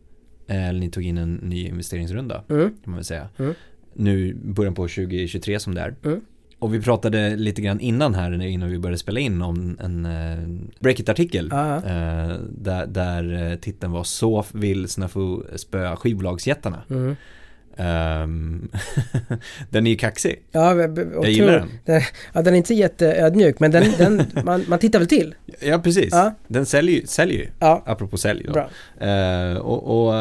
eh, eller ni tog in en ny investeringsrunda Mm. kan man väl säga. Mm. Nu början på 2023 som det är. Mm. Och vi pratade lite grann innan här, innan vi började spela in om en eh, Breakit-artikel. Ja, Eh, där, där eh, titeln var Så vill Snafu spöa skivbolagsjättarna. mm. Ehm, [laughs] den är ju kaxig. ja Jag gillar den. Den, ja, den är inte jätteödmjuk men den, [laughs] den, man, man tittar väl till. Ja, precis. Ja. Den säljer säljer ju. Ja, Apropå sälj då. Eh, och, och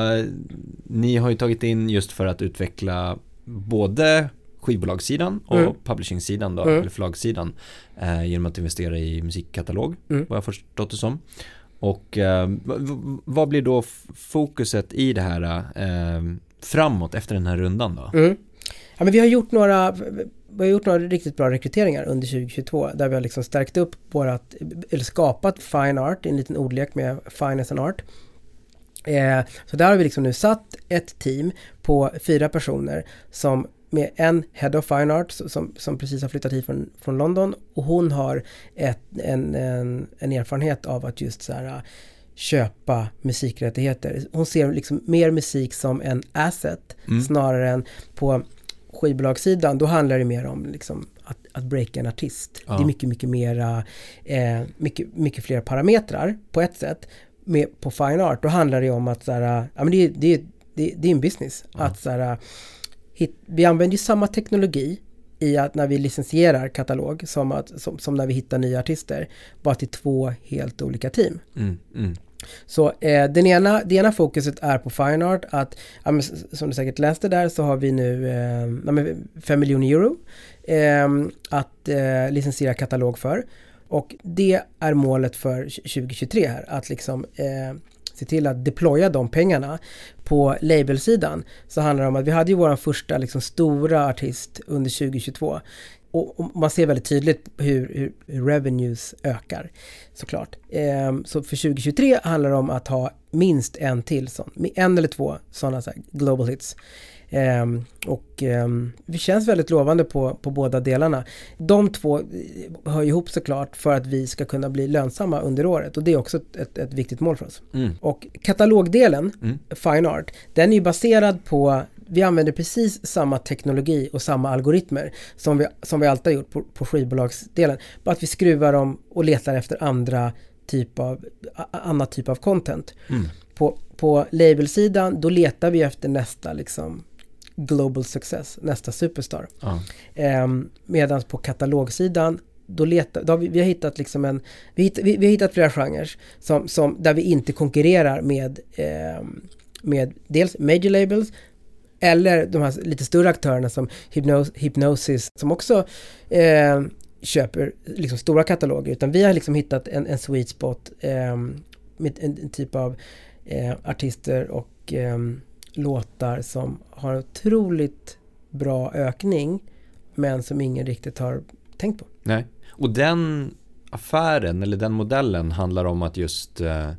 ni har ju tagit in just för att utveckla både skivbolagssidan och Mm. publishingsidan då, Mm. eller förlagssidan eh, genom att investera i musikkatalog, Mm. vad jag förstått det som. Och eh, vad blir då fokuset i det här eh, framåt efter den här rundan då? Mm. Ja, men vi har gjort några vi har gjort några riktigt bra rekryteringar under 2022 där vi har liksom stärkt upp vårat, eller skapat Fine Art, en liten ordlek med Finance and Art. Eh, så där har vi liksom nu satt ett team på fyra personer som med en Head of Fine Art som, som precis har flyttat hit från, från London och hon har ett, en, en, en erfarenhet av att just så här köpa musikrättigheter. Hon ser liksom mer musik som en asset Mm. snarare än på skivbolagssidan, då handlar det mer om liksom att, att breaka en artist. Ja. Det är mycket, mycket mera, eh, mycket, mycket fler parametrar på ett sätt. Med, på Fine Art, då handlar det om att så här, ja men det, är- det, det, det är en business. Ja. Att så här, hit, vi använder ju samma teknologi i att när vi licensierar katalog som, att, som, som när vi hittar nya artister. Bara till två helt olika team. Mm, mm, Så eh, den ena, det ena fokuset är på Fine Art att, ja, men, som du säkert läste där så har vi nu eh, ja, men 5 miljoner euro eh, att eh, licensiera katalog för. Och det är målet för 2023 här, att liksom eh, se till att deploya de pengarna. På labelsidan så handlar det om att vi hade ju vår första liksom, stora artist under 2022. Och, och man ser väldigt tydligt hur, hur, hur revenues ökar såklart. Ehm, så för 2023 handlar det om att ha minst en till sån, en eller två sådana så global hits. Ehm, och ehm, vi känns väldigt lovande på, på båda delarna. De två eh, hör ihop såklart för att vi ska kunna bli lönsamma under året och det är också ett, ett, viktigt mål för oss. mm, Och katalogdelen, mm. Fine Art, den är ju baserad på vi använder precis samma teknologi och samma algoritmer som vi, som vi alltid har gjort på, på skivbolagsdelen. Bara att vi skruvar dem och letar efter andra typ av, annat typ av content. Mm. På, på labelsidan, då letar vi efter nästa liksom global success, nästa superstar. Ja. Ehm, Medan på katalogsidan, då letar, då har vi, vi har hittat liksom en, vi, hitt, vi, vi har hittat flera genrer som, som, där vi inte konkurrerar med, ehm, med dels major labels eller de här lite större aktörerna som Hypnos, Hypnosis som också eh, köper liksom stora kataloger. Utan vi har liksom hittat en, en sweet spot eh, med en, en typ av eh, artister och eh, låtar som har en otroligt bra ökning men som ingen riktigt har tänkt på. Nej. Och den affären eller den modellen handlar om att just eh,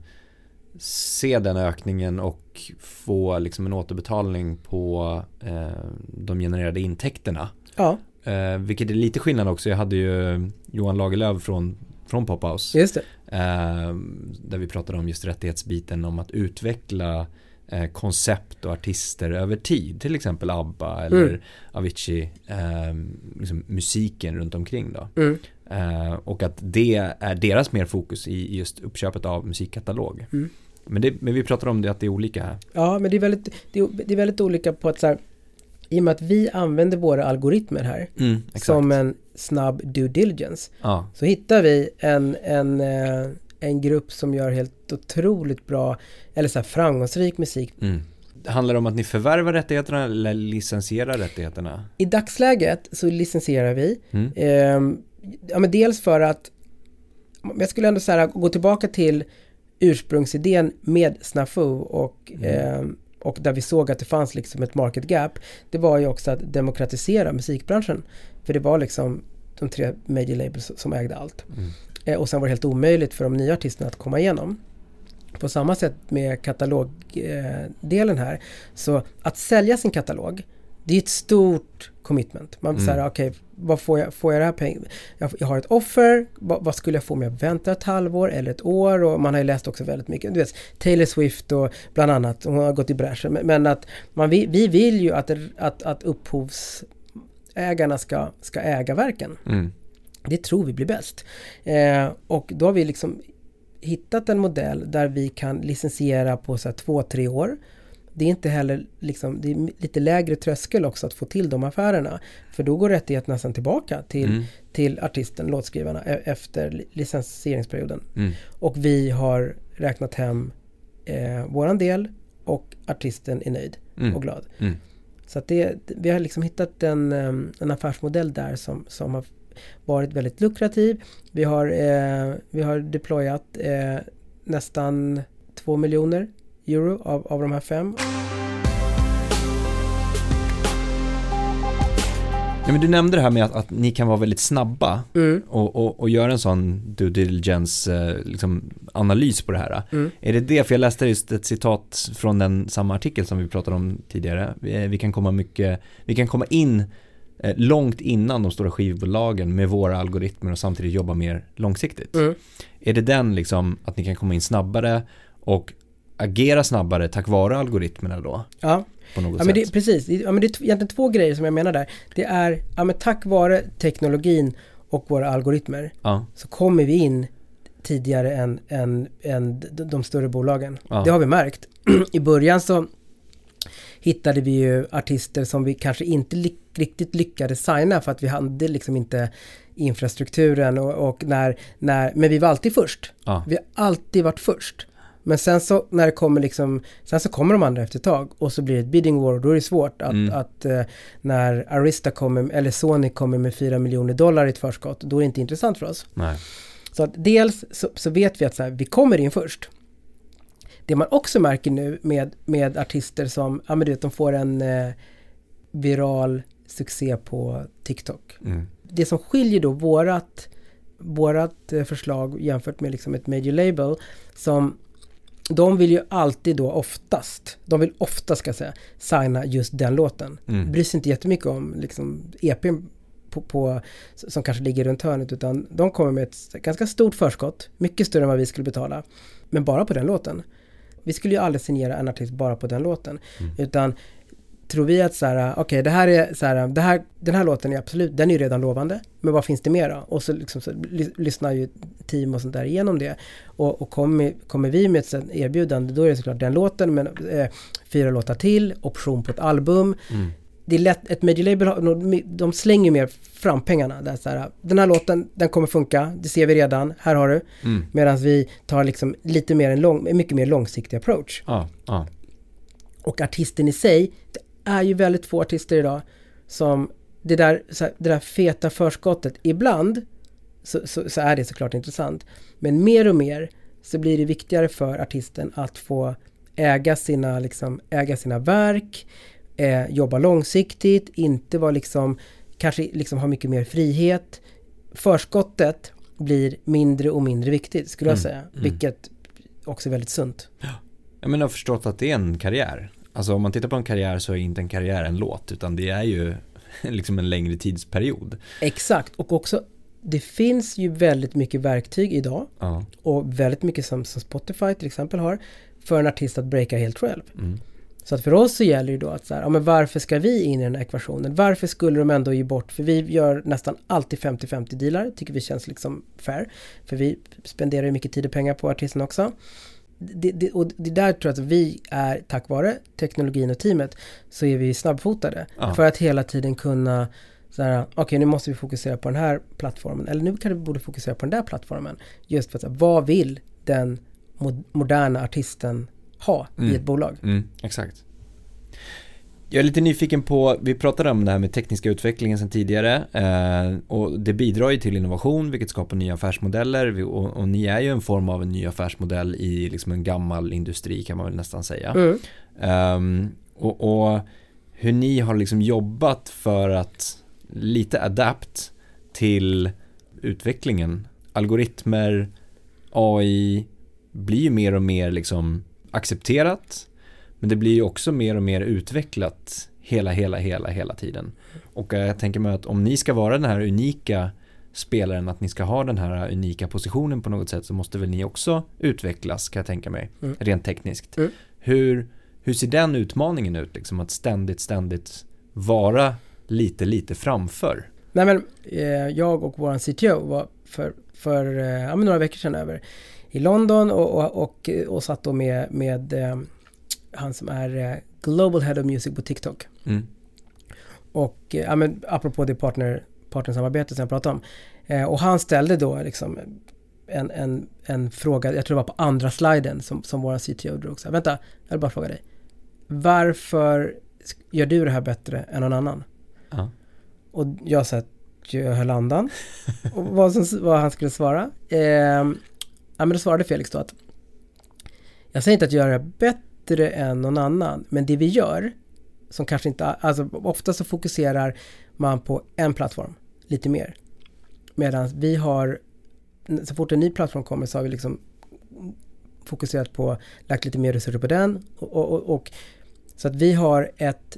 se den ökningen och få liksom en återbetalning på eh, de genererade intäkterna. Ja, Eh, vilket är lite skillnad också. Jag hade ju Johan Lagerlöf från, från Pophouse. just det. Eh, där vi pratade om just rättighetsbiten om att utveckla eh, koncept och artister över tid. Till exempel ABBA eller Mm. Avicii. Eh, liksom musiken runt omkring då. Mm. Eh, och att det är deras mer fokus i just uppköpet av musikkatalog. Mm. Men, det, men vi pratar om det att det är olika här. Ja, men det är väldigt, det är, det är väldigt olika på att så här, i och med att vi använder våra algoritmer här Mm, som en snabb due diligence ja, så hittar vi en, en, eh, en grupp som gör helt otroligt bra eller så här framgångsrik musik. mm. Handlar det om att ni förvärvar rättigheterna eller licensierar rättigheterna? I dagsläget så licensierar vi. Mm. Ehm, ja, men dels för att jag skulle ändå så här, gå tillbaka till ursprungsidén med Snafu och, Mm. ehm, och där vi såg att det fanns liksom ett market gap. Det var ju också att demokratisera musikbranschen. För det var liksom de tre major labels som ägde allt. Mm. Eh, och sen var det helt omöjligt för de nya artisterna att komma igenom. På samma sätt med katalogdelen här. Så att sälja sin katalog, det är ett stort commitment. Man Mm. säger, okej, vad får jag, får jag det här pengar? Jag, jag har ett offer, vad, vad skulle jag få om jag väntar ett halvår eller ett år? Och man har ju läst också väldigt mycket, du vet, Taylor Swift och bland annat, hon har gått i bräschen. Men, men att man, vi, vi vill ju att, att, att upphovsägarna ska, ska äga verken. Mm. Det tror vi blir bäst. Eh, och då har vi liksom hittat en modell där vi kan licensiera på så två, tre år. Det är inte heller liksom, det är lite lägre tröskel också att få till de affärerna. För då går rättigheterna sen tillbaka till, Mm. till artisten, låtskrivarna, e- efter li- licensieringsperioden. Mm. Och vi har räknat hem eh, våran del och artisten är nöjd Mm. och glad. Mm. Så att det, vi har liksom hittat en, em, en affärsmodell där som, som har varit väldigt lukrativ. Vi har, eh, vi har deployat eh, nästan 2 miljoner euro av, av de här fem. Ja, men du nämnde det här med att, att ni kan vara väldigt snabba Mm. och, och, och göra en sån due diligence eh, liksom, analys på det här. Mm. Är det det, för jag läste just ett citat från den samma artikel som vi pratade om tidigare. Vi, vi kan komma mycket, vi kan komma in långt innan de stora skivbolagen med våra algoritmer och samtidigt jobba mer långsiktigt. Mm. Är det den liksom att ni kan komma in snabbare och agera snabbare tack vare algoritmerna då? Ja, ja men det, precis. Ja, men det är egentligen två grejer som jag menar där. Det är, ja men tack vare teknologin och våra algoritmer Ja, så kommer vi in tidigare än, än, än de större bolagen. Ja. Det har vi märkt. [clears throat] I början så hittade vi ju artister som vi kanske inte ly- riktigt lyckades signa för att vi hade liksom inte infrastrukturen och, och när, när, men vi var alltid först. ja, Vi har alltid varit först. Men sen så när det kommer liksom, sen så kommer de andra efter ett tag och så blir det ett bidding war och då är det svårt att, Mm. att eh, när Arista kommer, eller Sony kommer med 4 miljoner dollar i ett förskott, då är det inte intressant för oss. nej. Så att dels så, så vet vi att så här, vi kommer in först. Det man också märker nu med, med artister som, ja men du vet, de får en eh, viral succé på TikTok. Mm. Det som skiljer då vårat, vårat eh, förslag jämfört med liksom ett major label som de vill ju alltid då oftast, de vill ofta ska jag säga, signa just den låten. Mm. Bryr sig inte jättemycket om liksom EPn på, på, som kanske ligger runt hörnet utan de kommer med ett ganska stort förskott, mycket större än vad vi skulle betala, men bara på den låten. Vi skulle ju aldrig signera en artist bara på den låten, Mm. utan tror vi att så här, okej det här är så här, det här, den här låten är absolut, den är ju redan lovande, men vad finns det mer då? Och så, liksom, så ly- lyssnar ju team och sånt där igenom det. Och, och kommer, kommer vi med ett erbjudande, då är det såklart den låten, men eh, fyra låtar till, option på ett album, Mm. Det är lätt, ett major label, de- slänger mer fram pengarna. Där så här, den här låten, den kommer funka, det ser vi redan, här har du. Mm. Medan vi tar liksom lite mer en lång, mycket mer långsiktig approach. Ja, ja. Och artisten i sig, det är ju väldigt få artister idag som det där, här, det där feta förskottet, ibland så, så, så är det såklart intressant. Men mer och mer så blir det viktigare för artisten att få äga sina, liksom, äga sina verk, eh, jobba långsiktigt, inte vara liksom, kanske liksom ha mycket mer frihet. Förskottet blir mindre och mindre viktigt skulle jag Mm, säga, mm. vilket också är väldigt sunt. Jag menar, jag har förstått att det är en karriär. Alltså om man tittar på en karriär så är inte en karriär en låt, utan det är ju [laughs] liksom en längre tidsperiod. Exakt, och också det finns ju väldigt mycket verktyg idag Ja. och väldigt mycket som, som Spotify till exempel har för en artist att breaka helt själv. Mm. Så att för oss så gäller det då att så här, ja men varför ska vi in i den här ekvationen? Varför skulle de ändå ge bort, för vi gör nästan alltid 50-50 dealar, tycker vi känns liksom fair. För vi spenderar ju mycket tid och pengar på artisten också. Det, det, och det där tror jag att vi är, tack vare teknologin och teamet, så är vi snabbfotade. Ja. För att hela tiden kunna okej nu måste vi fokusera på den här plattformen, eller nu kanske vi borde fokusera på den där plattformen. Just för att, vad vill den mo- moderna artisten ha Mm. i ett bolag? Mm, exakt. Jag är lite nyfiken på, vi pratade om det här med tekniska utvecklingen sedan tidigare eh, och det bidrar ju till innovation vilket skapar nya affärsmodeller Vi- och, och ni är ju en form av en ny affärsmodell i liksom en gammal industri kan man väl nästan säga. Mm. Ehm, och, och hur ni har liksom jobbat för att lite adapt till utvecklingen. Algoritmer, AI blir ju mer och mer liksom accepterat. Men det blir ju också mer och mer utvecklat hela, hela, hela, hela tiden. Och jag tänker mig att om ni ska vara den här unika spelaren, att ni ska ha den här unika positionen på något sätt så måste väl ni också utvecklas kan jag tänka mig, Mm. rent tekniskt. Mm. Hur, hur ser den utmaningen ut, liksom att ständigt, ständigt vara lite, lite framför? Nej men eh, jag och vår CTO var för, för eh, ja, några veckor sedan över i London och, och, och, och satt då med, med eh, han som är eh, Global Head of Music på TikTok. Mm. Och eh, ja, men apropå det partner, partnersamarbete som jag pratade om. Eh, och han ställde då liksom en, en, en fråga, jag tror det var på andra sliden som, som vår CTO drog. Så här, Vänta, jag vill bara fråga dig. Varför gör du det här bättre än någon annan? Ja. Och jag sa att jag höll andan. och vad, som, vad han skulle svara. Eh, ja men då svarade Felix då att jag säger inte att göra det bättre än någon annan, men det vi gör som kanske inte, alltså ofta så fokuserar man på en plattform lite mer. Medan vi har, så fort en ny plattform kommer så har vi liksom fokuserat på, lagt lite mer resurser på den och, och, och, och så att vi har ett,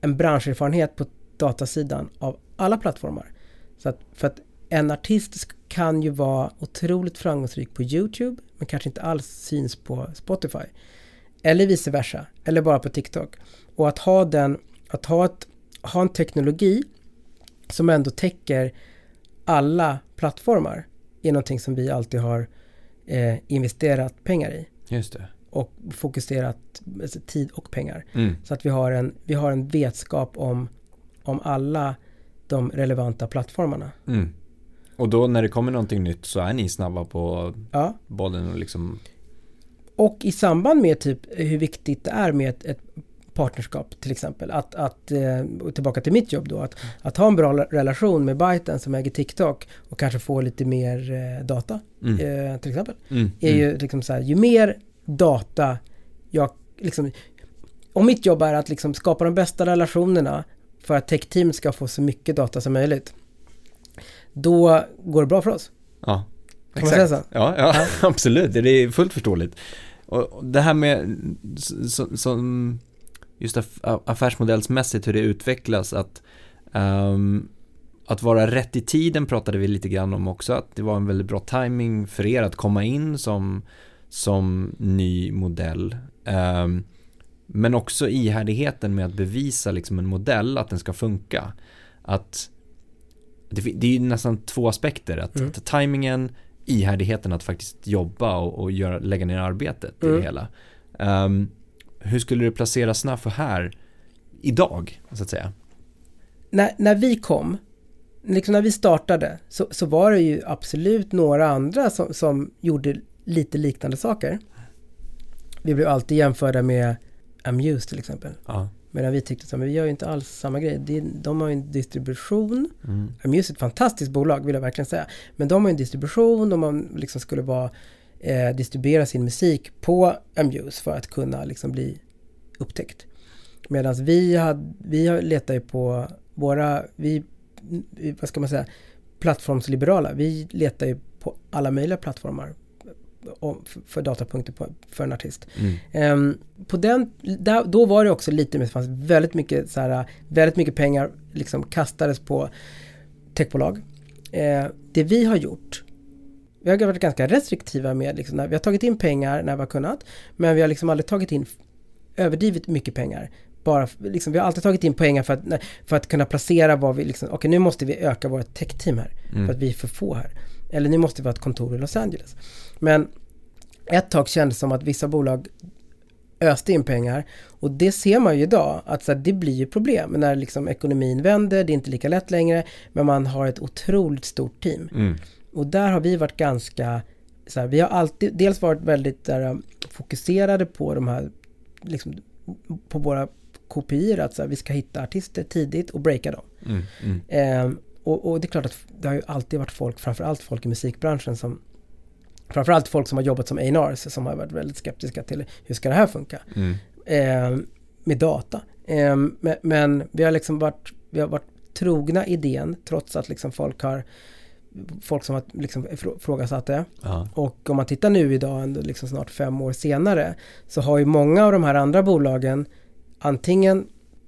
en branscherfarenhet på datasidan av alla plattformar. Så att, för att en artist kan ju vara otroligt framgångsrik på YouTube men kanske inte alls syns på Spotify. Eller vice versa, eller bara på TikTok. Och att ha den, att ha, ett, ha en teknologi som ändå täcker alla plattformar är någonting som vi alltid har eh, investerat pengar i Just det. och fokuserat alltså, tid och pengar. Mm. Så att vi har en, vi har en vetskap om, om alla de relevanta plattformarna. Mm. Och då när det kommer någonting nytt så är ni snabba på Ja. bollen och liksom Och i samband med typ hur viktigt det är med ett, ett partnerskap till exempel. Att, att eh, tillbaka till mitt jobb då, att, att ha en bra relation med Byten som äger TikTok och kanske få lite mer eh, data mm. eh, till exempel. Mm. är ju liksom så här, ju mer data jag liksom, om mitt jobb är att liksom skapa de bästa relationerna för att tech-team ska få så mycket data som möjligt, då går det bra för oss. Ja, Kan man säga så? Ja, ja, [laughs] absolut. Det är fullt förståeligt. Och det här med, som just aff- affärsmodellsmässigt hur det utvecklas, att ehm, att vara rätt i tiden pratade vi lite grann om också, att det var en väldigt bra timing för er att komma in som, som ny modell. Ehm, men också ihärdigheten med att bevisa liksom en modell, att den ska funka. Att det, det är ju nästan två aspekter, att, Mm. att timingen, ihärdigheten att faktiskt jobba och, och göra, lägga ner arbetet i Mm. det hela. Ehm, hur skulle du placera Snaffo här idag, så att säga? När, när vi kom, liksom när vi startade, så, så var det ju absolut några andra som, som gjorde lite liknande saker. Vi blev alltid jämförda med Amuse till exempel. Ja. Medan vi tyckte att vi gör ju inte alls samma grej. De har ju en distribution Mm. Amuse är ett fantastiskt bolag vill jag verkligen säga. Men de har en distribution och man liksom skulle vara eh, distribuera sin musik på Amuse för att kunna liksom bli upptäckt. Medan vi, hade, vi letar ju på våra, vi, vad ska man säga, plattformsliberala. Vi letar ju på alla möjliga plattformar för, för datapunkter på, för en artist. Mm. Ehm, på den, där, då var det också lite, det fanns väldigt mycket, så här, väldigt mycket pengar liksom kastades på techbolag. Eh, det vi har gjort, vi har varit ganska restriktiva med, liksom, när, vi har tagit in pengar när vi har kunnat, men vi har liksom aldrig tagit in överdrivet mycket pengar. Bara, liksom, vi har alltid tagit in pengar för att, för att kunna placera vad vi, liksom, okej nu måste vi öka vårt tech-team här, för Mm. att vi är för få här. Eller nu måste vi ha ett kontor i Los Angeles. Men ett tag kändes det som att vissa bolag öste in pengar och det ser man ju idag att så här, det blir ju problem när liksom ekonomin vänder, det är inte lika lätt längre men man har ett otroligt stort team. Mm. Och där har vi varit ganska, så här, vi har alltid dels varit väldigt där, um, fokuserade på de här, liksom, på våra kopior, att så här, vi ska hitta artister tidigt och breaka dem. Mm. Mm. Ehm, och, och det är klart att det har ju alltid varit folk, framförallt folk i musikbranschen som Framförallt folk som har jobbat som A&Rs som har varit väldigt skeptiska till hur ska det här funka Mm. Ehm, med data. Ehm, men, men vi har liksom varit, vi har varit trogna idén trots att liksom folk har folk som har liksom ifrågasatt det. Ja. Och om man tittar nu idag, liksom snart fem år senare, så har ju många av de här andra bolagen antingen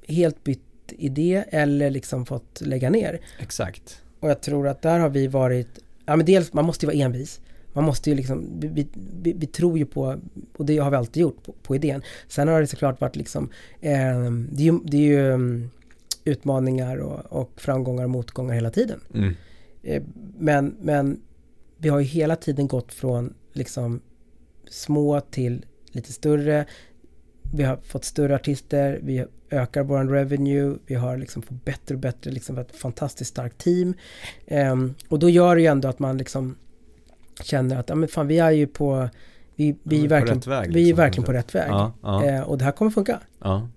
helt bytt idé eller liksom fått lägga ner. Exakt. Och jag tror att där har vi varit, ja men dels, man måste ju vara envis. Man måste ju liksom, vi, vi, vi, tror ju på, och det har vi alltid gjort, på, på idén. Sen har det såklart varit liksom, eh, det är ju, det är ju um, utmaningar och, och, framgångar och motgångar hela tiden. Mm. Eh, men, men vi har ju hela tiden gått från liksom små till lite större. Vi har fått större artister, vi ökar vår revenue, vi har liksom fått bättre och bättre, liksom ett fantastiskt starkt team. Um, och då gör det ju ändå att man liksom känner att, ja men fan vi är ju på, vi, vi, är, verkligen, väg, liksom, vi är liksom, verkligen på rätt väg. Ja, ja. Uh, och det här kommer funka. Ja.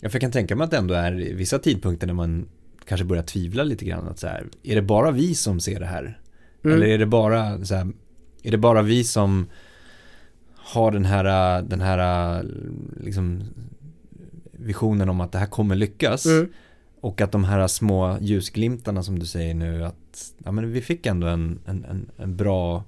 Jag kan tänka mig att det ändå är vissa tidpunkter när man kanske börjar tvivla lite grann. Att så här, är det bara vi som ser det här? Mm. Eller är det bara så här, är det bara vi som har den här, den här liksom visionen om att det här kommer lyckas. Mm. Och att de här små ljusglimtarna som du säger nu att ja, men vi fick ändå en, en, en, en bra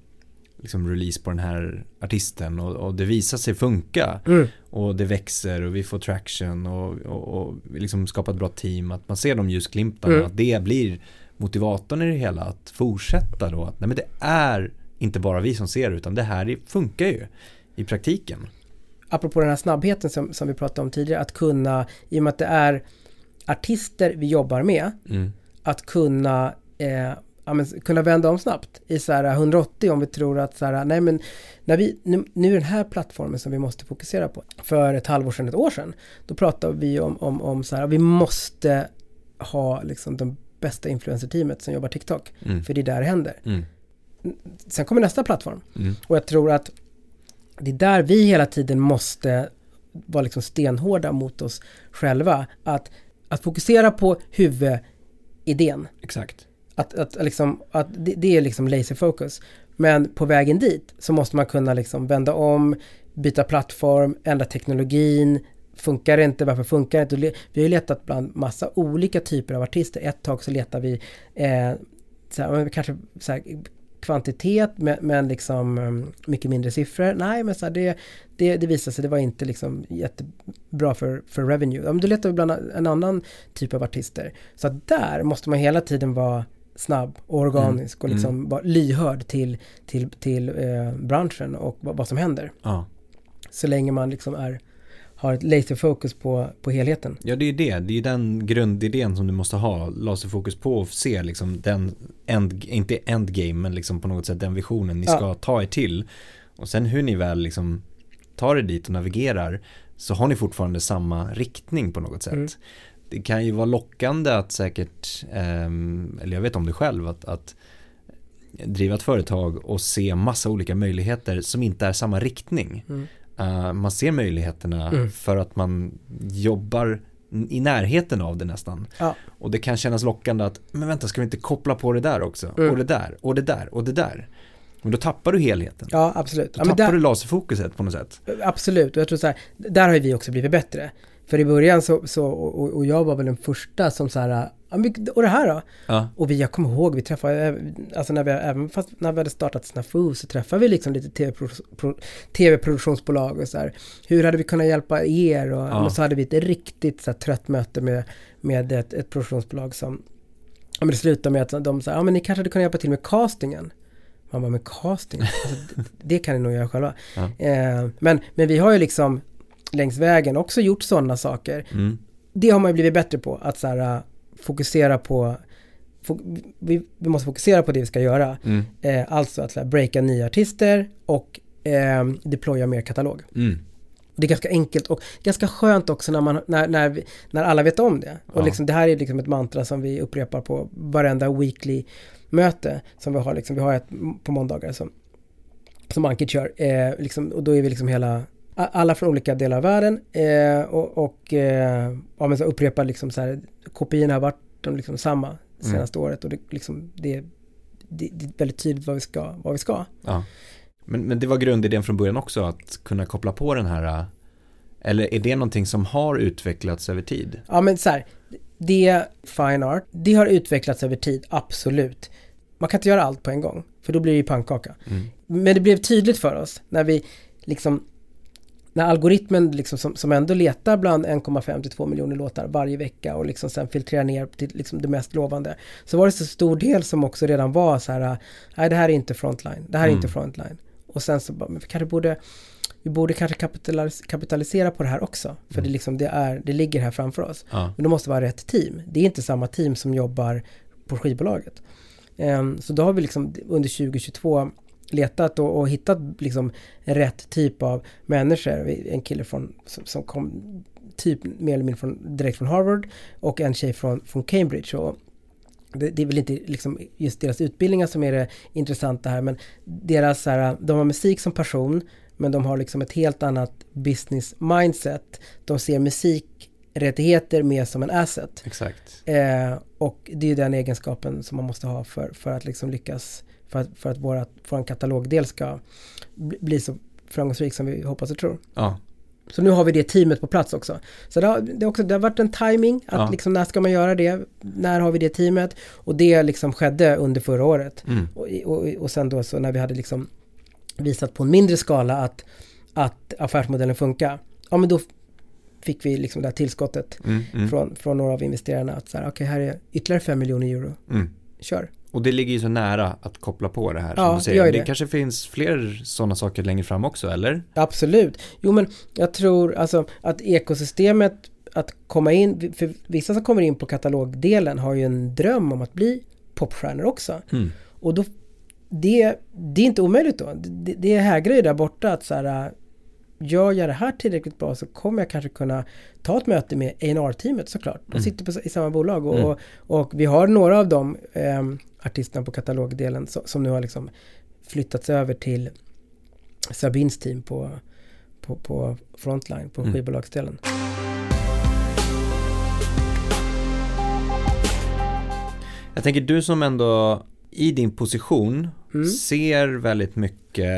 liksom, release på den här artisten och, och det visar sig funka. Mm. Och det växer och vi får traction och, och, och liksom skapar ett bra team. Att man ser de ljusglimtarna, mm. att det blir motivatorn i det hela. Att fortsätta då. Att nej, men det är inte bara vi som ser det utan det här funkar ju i praktiken apropå den här snabbheten som, som vi pratade om tidigare, att kunna, i och med att det är artister vi jobbar med, mm. att kunna eh, ja, men, kunna vända om snabbt i så här 180 om vi tror att så här, nej men när vi, nu, nu är den här plattformen som vi måste fokusera på. För ett halvår sedan, ett år sedan, då pratade vi om, om, om så här, vi måste ha liksom de bästa influencer-teamet som jobbar TikTok. Mm. För det är där det händer. Mm. Sen kommer nästa plattform. Mm. Och jag tror att det är där vi hela tiden måste vara liksom stenhårda mot oss själva. Att, att fokusera på huvudidén. Exakt. Att, att, liksom, att det, det är liksom laser focus. Men på vägen dit så måste man kunna liksom vända om, byta plattform, ändra teknologin. Funkar det inte? Varför funkar det inte? Vi har ju letat bland massa olika typer av artister. Ett tag så letar vi eh, så här, kanske så här, kvantitet men, men liksom um, mycket mindre siffror. Nej, men så här, det, det, det visade sig, det var inte liksom jättebra för, för revenue. Ja, men då letar bland en annan typ av artister. Så att där måste man hela tiden vara snabb och organisk mm. och liksom mm. vara lyhörd till, till, till eh, branschen och vad, vad som händer. Ja. Så länge man liksom är har ett laserfokus på, på helheten. Ja, det är det. Det är den grundidén som du måste ha laserfokus på och se liksom den, end, inte endgame, men liksom på något sätt den visionen ni ja. ska ta er till. Och sen hur ni väl liksom tar er dit och navigerar så har ni fortfarande samma riktning på något sätt. Mm. Det kan ju vara lockande att säkert, eh, eller jag vet om det själv, att, att driva ett företag och se massa olika möjligheter som inte är samma riktning. Mm. Uh, man ser möjligheterna mm. för att man jobbar i närheten av det nästan. Ja. Och det kan kännas lockande att, men vänta, ska vi inte koppla på det där också? Mm. Och det där, och det där, och det där. Men då tappar du helheten. Ja, absolut. Då ja, tappar där, du laserfokuset på något sätt. Absolut, och jag tror så här, där har vi också blivit bättre. För i början så, så och, och jag var väl den första som så här, och det här då? Ja. Och vi, jag kommer ihåg, vi träffade, alltså när vi, även fast när vi hade startat Snafu så träffade vi liksom lite tv-produktionsbolag TV och så här. Hur hade vi kunnat hjälpa er? Och, ja. och så hade vi ett riktigt så här, trött möte med, med ett, ett produktionsbolag som, ja men det slutade med att de sa, ja men ni kanske hade kunnat hjälpa till med castingen. Man bara, med casting? Alltså, det, det kan ni nog göra själva. Ja. Eh, men, men vi har ju liksom längs vägen också gjort sådana saker. Mm. Det har man ju blivit bättre på, att så här, fokusera på vi, vi, måste fokusera på det vi ska göra. Mm. Eh, alltså att breaka nya artister och eh, deploya mer katalog. Mm. Det är ganska enkelt och ganska skönt också när, man, när, när, vi, när alla vet om det. Och liksom, det här är liksom ett mantra som vi upprepar på varenda weekly möte som vi har. Liksom, vi har ett på måndagar som, som Ankit kör. Eh, liksom, och då är vi liksom hela alla från olika delar av världen eh, och, och eh, ja, men så upprepar liksom så här, kopiorna har varit de liksom samma senaste mm. året och det, liksom, det, det, det, är väldigt tydligt vad vi ska. Vad vi ska. Ja. Men, men det var grundidén från början också att kunna koppla på den här Eller är det någonting som har utvecklats över tid? Ja men så här, det fine art, det har utvecklats över tid, absolut. Man kan inte göra allt på en gång, för då blir det ju pannkaka. Mm. Men det blev tydligt för oss när vi liksom när algoritmen liksom som, som ändå letar bland 1,5 till 2 miljoner låtar varje vecka och liksom sen filtrerar ner till liksom det mest lovande. Så var det så stor del som också redan var så här, nej det här är inte frontline, det här är Mm. inte frontline. Och sen så bara, men vi kanske borde, vi borde kanske kapitalis- kapitalisera på det här också. För Mm. det, liksom, det, är, det ligger här framför oss. Ja. Men det måste vara rätt team. Det är inte samma team som jobbar på skivbolaget. Ehm, så då har vi liksom under 2022 letat och, och hittat liksom rätt typ av människor. En kille från, som, som kom typ mer eller mindre från, direkt från Harvard och en tjej från, från Cambridge. Och det, det är väl inte liksom just deras utbildningar som är det intressanta här men deras, så här, de har musik som passion men de har liksom ett helt annat business mindset. De ser musikrättigheter mer som en asset. Exakt. Eh, och det är den egenskapen som man måste ha för, för att liksom lyckas, för att, för att våra, vår katalogdel ska bli, så framgångsrik som vi hoppas och tror. Ja, Så nu har vi det teamet på plats också. Så det har, det också, det har varit en timing, att Ja. liksom när ska man göra det? När har vi det teamet? Och det liksom skedde under förra året. mm. Och, och, och sen då så när vi hade liksom visat på en mindre skala att, att affärsmodellen funkar. Ja men då fick vi liksom det här tillskottet Mm. Mm. från, från några av investerarna att så här, okej här är ytterligare 5 miljoner euro, Mm. kör. Och det ligger ju så nära att koppla på det här som Ja, du säger. Det, det. kanske finns fler sådana saker längre fram också, eller? Absolut. Jo men jag tror alltså att ekosystemet att komma in, för vissa som kommer in på katalogdelen har ju en dröm om att bli popstjärnor också. Mm. Och då, det, det är inte omöjligt då. Det, det hägrar ju där borta att så här, gör jag det här tillräckligt bra så kommer jag kanske kunna ta ett möte med A&R-teamet såklart. De Mm. sitter på, i samma bolag och, Mm. och, och vi har några av de ehm, artisterna på katalogdelen som, som nu har liksom flyttats över till Sabins team på, på, på Frontline, på Mm. skivbolagsdelen. Jag tänker du som ändå i din position Mm. ser väldigt mycket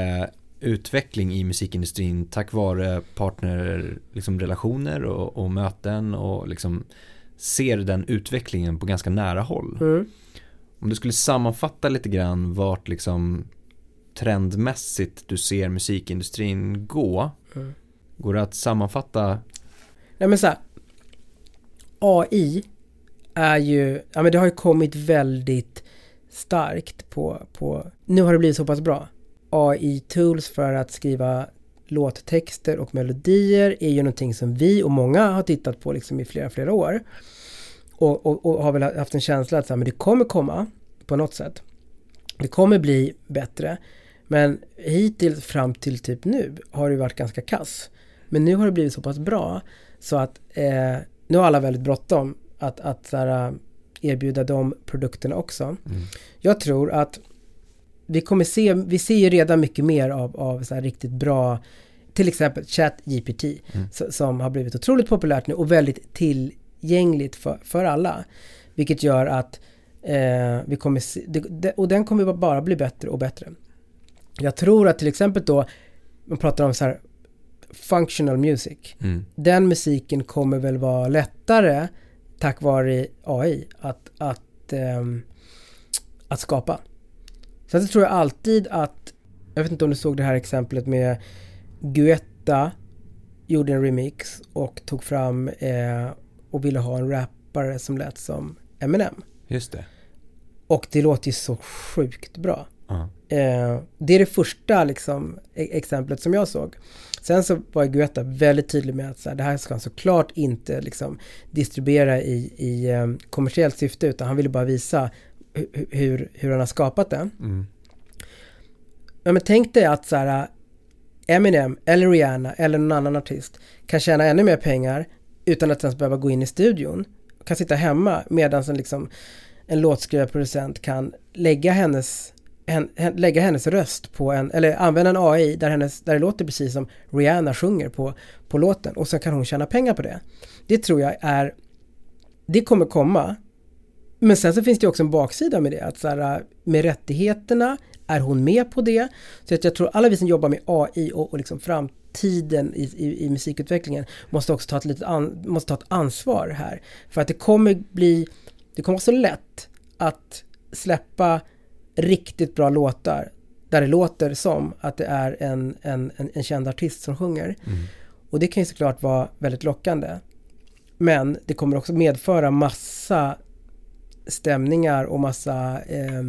utveckling i musikindustrin tack vare partnerrelationer liksom relationer och, och möten och liksom ser den utvecklingen på ganska nära håll. Mm. Om du skulle sammanfatta lite grann vart liksom trendmässigt du ser musikindustrin gå. Mm. Går det att sammanfatta? Nej men så här, AI är ju, ja men det har ju kommit väldigt starkt på, på, nu har det blivit så pass bra. AI-tools för att skriva låttexter och melodier är ju någonting som vi och många har tittat på liksom i flera, flera år. Och, och, och har väl haft en känsla att så här, men det kommer komma på något sätt. Det kommer bli bättre. Men hittills fram till typ nu har det varit ganska kass. Men nu har det blivit så pass bra så att eh, nu har alla väldigt bråttom att, att här, erbjuda de produkterna också. Mm. Jag tror att vi kommer se, vi ser ju redan mycket mer av, av så här riktigt bra, till exempel ChatGPT Mm. som har blivit otroligt populärt nu och väldigt tillgängligt för, för alla. Vilket gör att eh, vi kommer se, det, och den kommer bara bli bättre och bättre. Jag tror att till exempel då, man pratar om så här functional music. Mm. Den musiken kommer väl vara lättare tack vare AI att, att, ehm, att skapa. Så att jag tror jag alltid att, jag vet inte om du såg det här exemplet med Guetta gjorde en remix och tog fram eh, och ville ha en rappare som lät som Eminem. Just det. Och det låter ju så sjukt bra. Ja. Eh, det är det första liksom, e- exemplet som jag såg. Sen så var Guetta väldigt tydlig med att så här, det här ska han såklart inte liksom, distribuera i, i eh, kommersiellt syfte utan han ville bara visa hur, hur han har skapat det. Mm. Ja, men tänk dig att så här, Eminem eller Rihanna eller någon annan artist kan tjäna ännu mer pengar utan att ens behöva gå in i studion. Kan sitta hemma medan en, liksom, en låtskrivarproducent kan lägga hennes, hen, lägga hennes röst på en, eller använda en AI där, hennes, där det låter precis som Rihanna sjunger på, på låten och sen kan hon tjäna pengar på det. Det tror jag är, det kommer komma Men sen så finns det också en baksida med det, att så här, med rättigheterna, är hon med på det? Så att jag tror alla vi som jobbar med AI och, och liksom framtiden i, i, i, musikutvecklingen måste också ta ett, litet an, måste ta ett ansvar här. För att det kommer bli, det kommer vara så lätt att släppa riktigt bra låtar där det låter som att det är en, en, en, en känd artist som sjunger. Mm. Och det kan ju såklart vara väldigt lockande. Men det kommer också medföra massa stämningar och massa eh,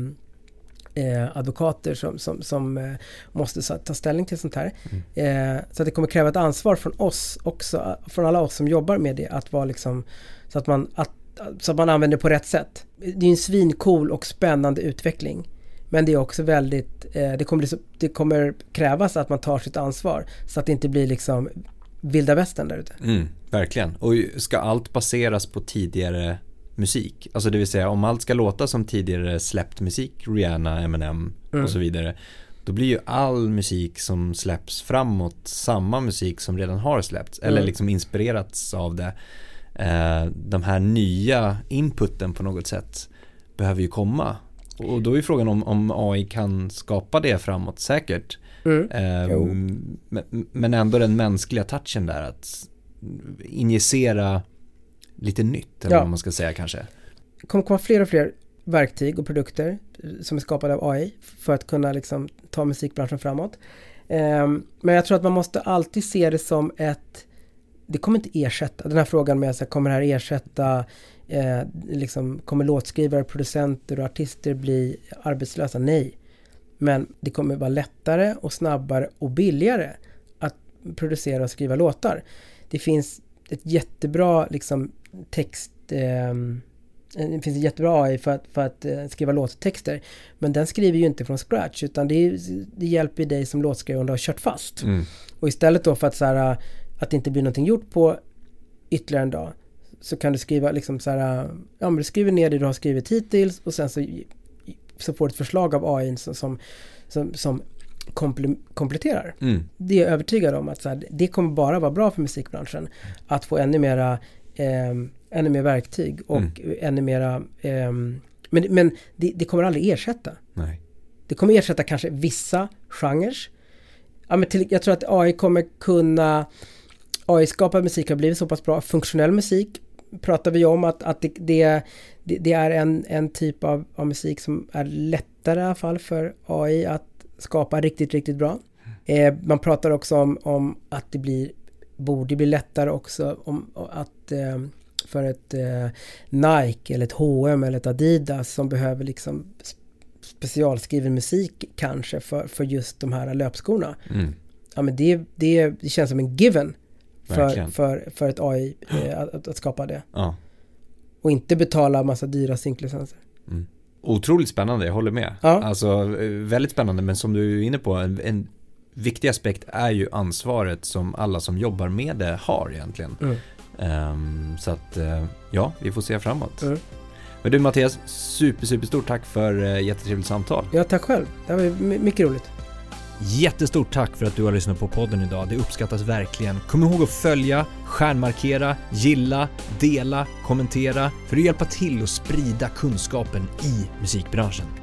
eh, advokater som, som, som eh, måste ta ställning till sånt här. Mm. Eh, så det kommer kräva ett ansvar från oss också, från alla oss som jobbar med det, att vara liksom, så att man, att, så att man använder det på rätt sätt. Det är en svincool och spännande utveckling. Men det är också väldigt, eh, det, kommer, det kommer krävas att man tar sitt ansvar så att det inte blir liksom vilda västern där ute. Mm, verkligen. Och ska allt baseras på tidigare musik? Alltså det vill säga om allt ska låta som tidigare släppt musik, Rihanna, Eminem mm. och så vidare. Då blir ju all musik som släpps framåt samma musik som redan har släppts. Mm. Eller liksom inspirerats av det. Eh, de här nya inputen på något sätt behöver ju komma. Och då är frågan om, om AI kan skapa det framåt säkert. Mm. Eh, men ändå den mänskliga touchen där att injicera lite nytt, eller ja. vad man ska säga kanske. Det kommer komma fler och fler verktyg och produkter som är skapade av AI för att kunna liksom ta musikbranschen framåt. Um, men jag tror att man måste alltid se det som ett det kommer inte ersätta, den här frågan med så kommer det här ersätta, eh, liksom, kommer låtskrivare, producenter och artister bli arbetslösa? Nej. Men det kommer vara lättare och snabbare och billigare att producera och skriva låtar. Det finns ett jättebra liksom, text... Eh, det finns jättebra AI för att, för att eh, skriva låttexter. Men den skriver ju inte från scratch utan det, det hjälper dig som låtskrivare om du har kört fast. Mm. Och istället då för att, så här, att det inte blir någonting gjort på ytterligare en dag så kan du skriva liksom så här, ja men du skriver ner det du har skrivit hittills och sen så, så får du ett förslag av AI som, som, som, som komple kompletterar. Mm. Det är jag övertygad om att så här, det kommer bara vara bra för musikbranschen att få ännu mera eh, ännu mer verktyg och mm. ännu mera eh, men, men det, det, kommer aldrig ersätta. Nej. Det kommer ersätta kanske vissa genrer. Ja, men till, jag tror att AI kommer kunna AI-skapad musik har blivit så pass bra. Funktionell musik pratar vi om att, att det, det, det är en, en typ av, av, musik som är lättare i alla fall för AI att skapa riktigt, riktigt bra. Eh, man pratar också om, om att det blir, borde bli lättare också om att eh, för ett eh, Nike eller ett H&M eller ett Adidas som behöver liksom specialskriven musik kanske för, för just de här löpskorna. Mm. Ja men det, det, det känns som en given för, för, för ett AI eh, att, att, skapa det. Ja. Och inte betala massa dyra synklicenser. Mm. Otroligt spännande, jag håller med. Ja. Alltså väldigt spännande, men som du är inne på, en, en viktig aspekt är ju ansvaret som alla som jobbar med det har egentligen. Mm. Um, så att, uh, ja, vi får se framåt. Mm. Men du Mattias, super, super stort tack för uh, jättetrevligt samtal. Ja, tack själv. Det var mycket roligt. Jättestort tack för att du har lyssnat på podden idag. Det uppskattas verkligen. Kom ihåg att följa, stjärnmarkera, gilla, dela, kommentera för att hjälpa till att sprida kunskapen i musikbranschen.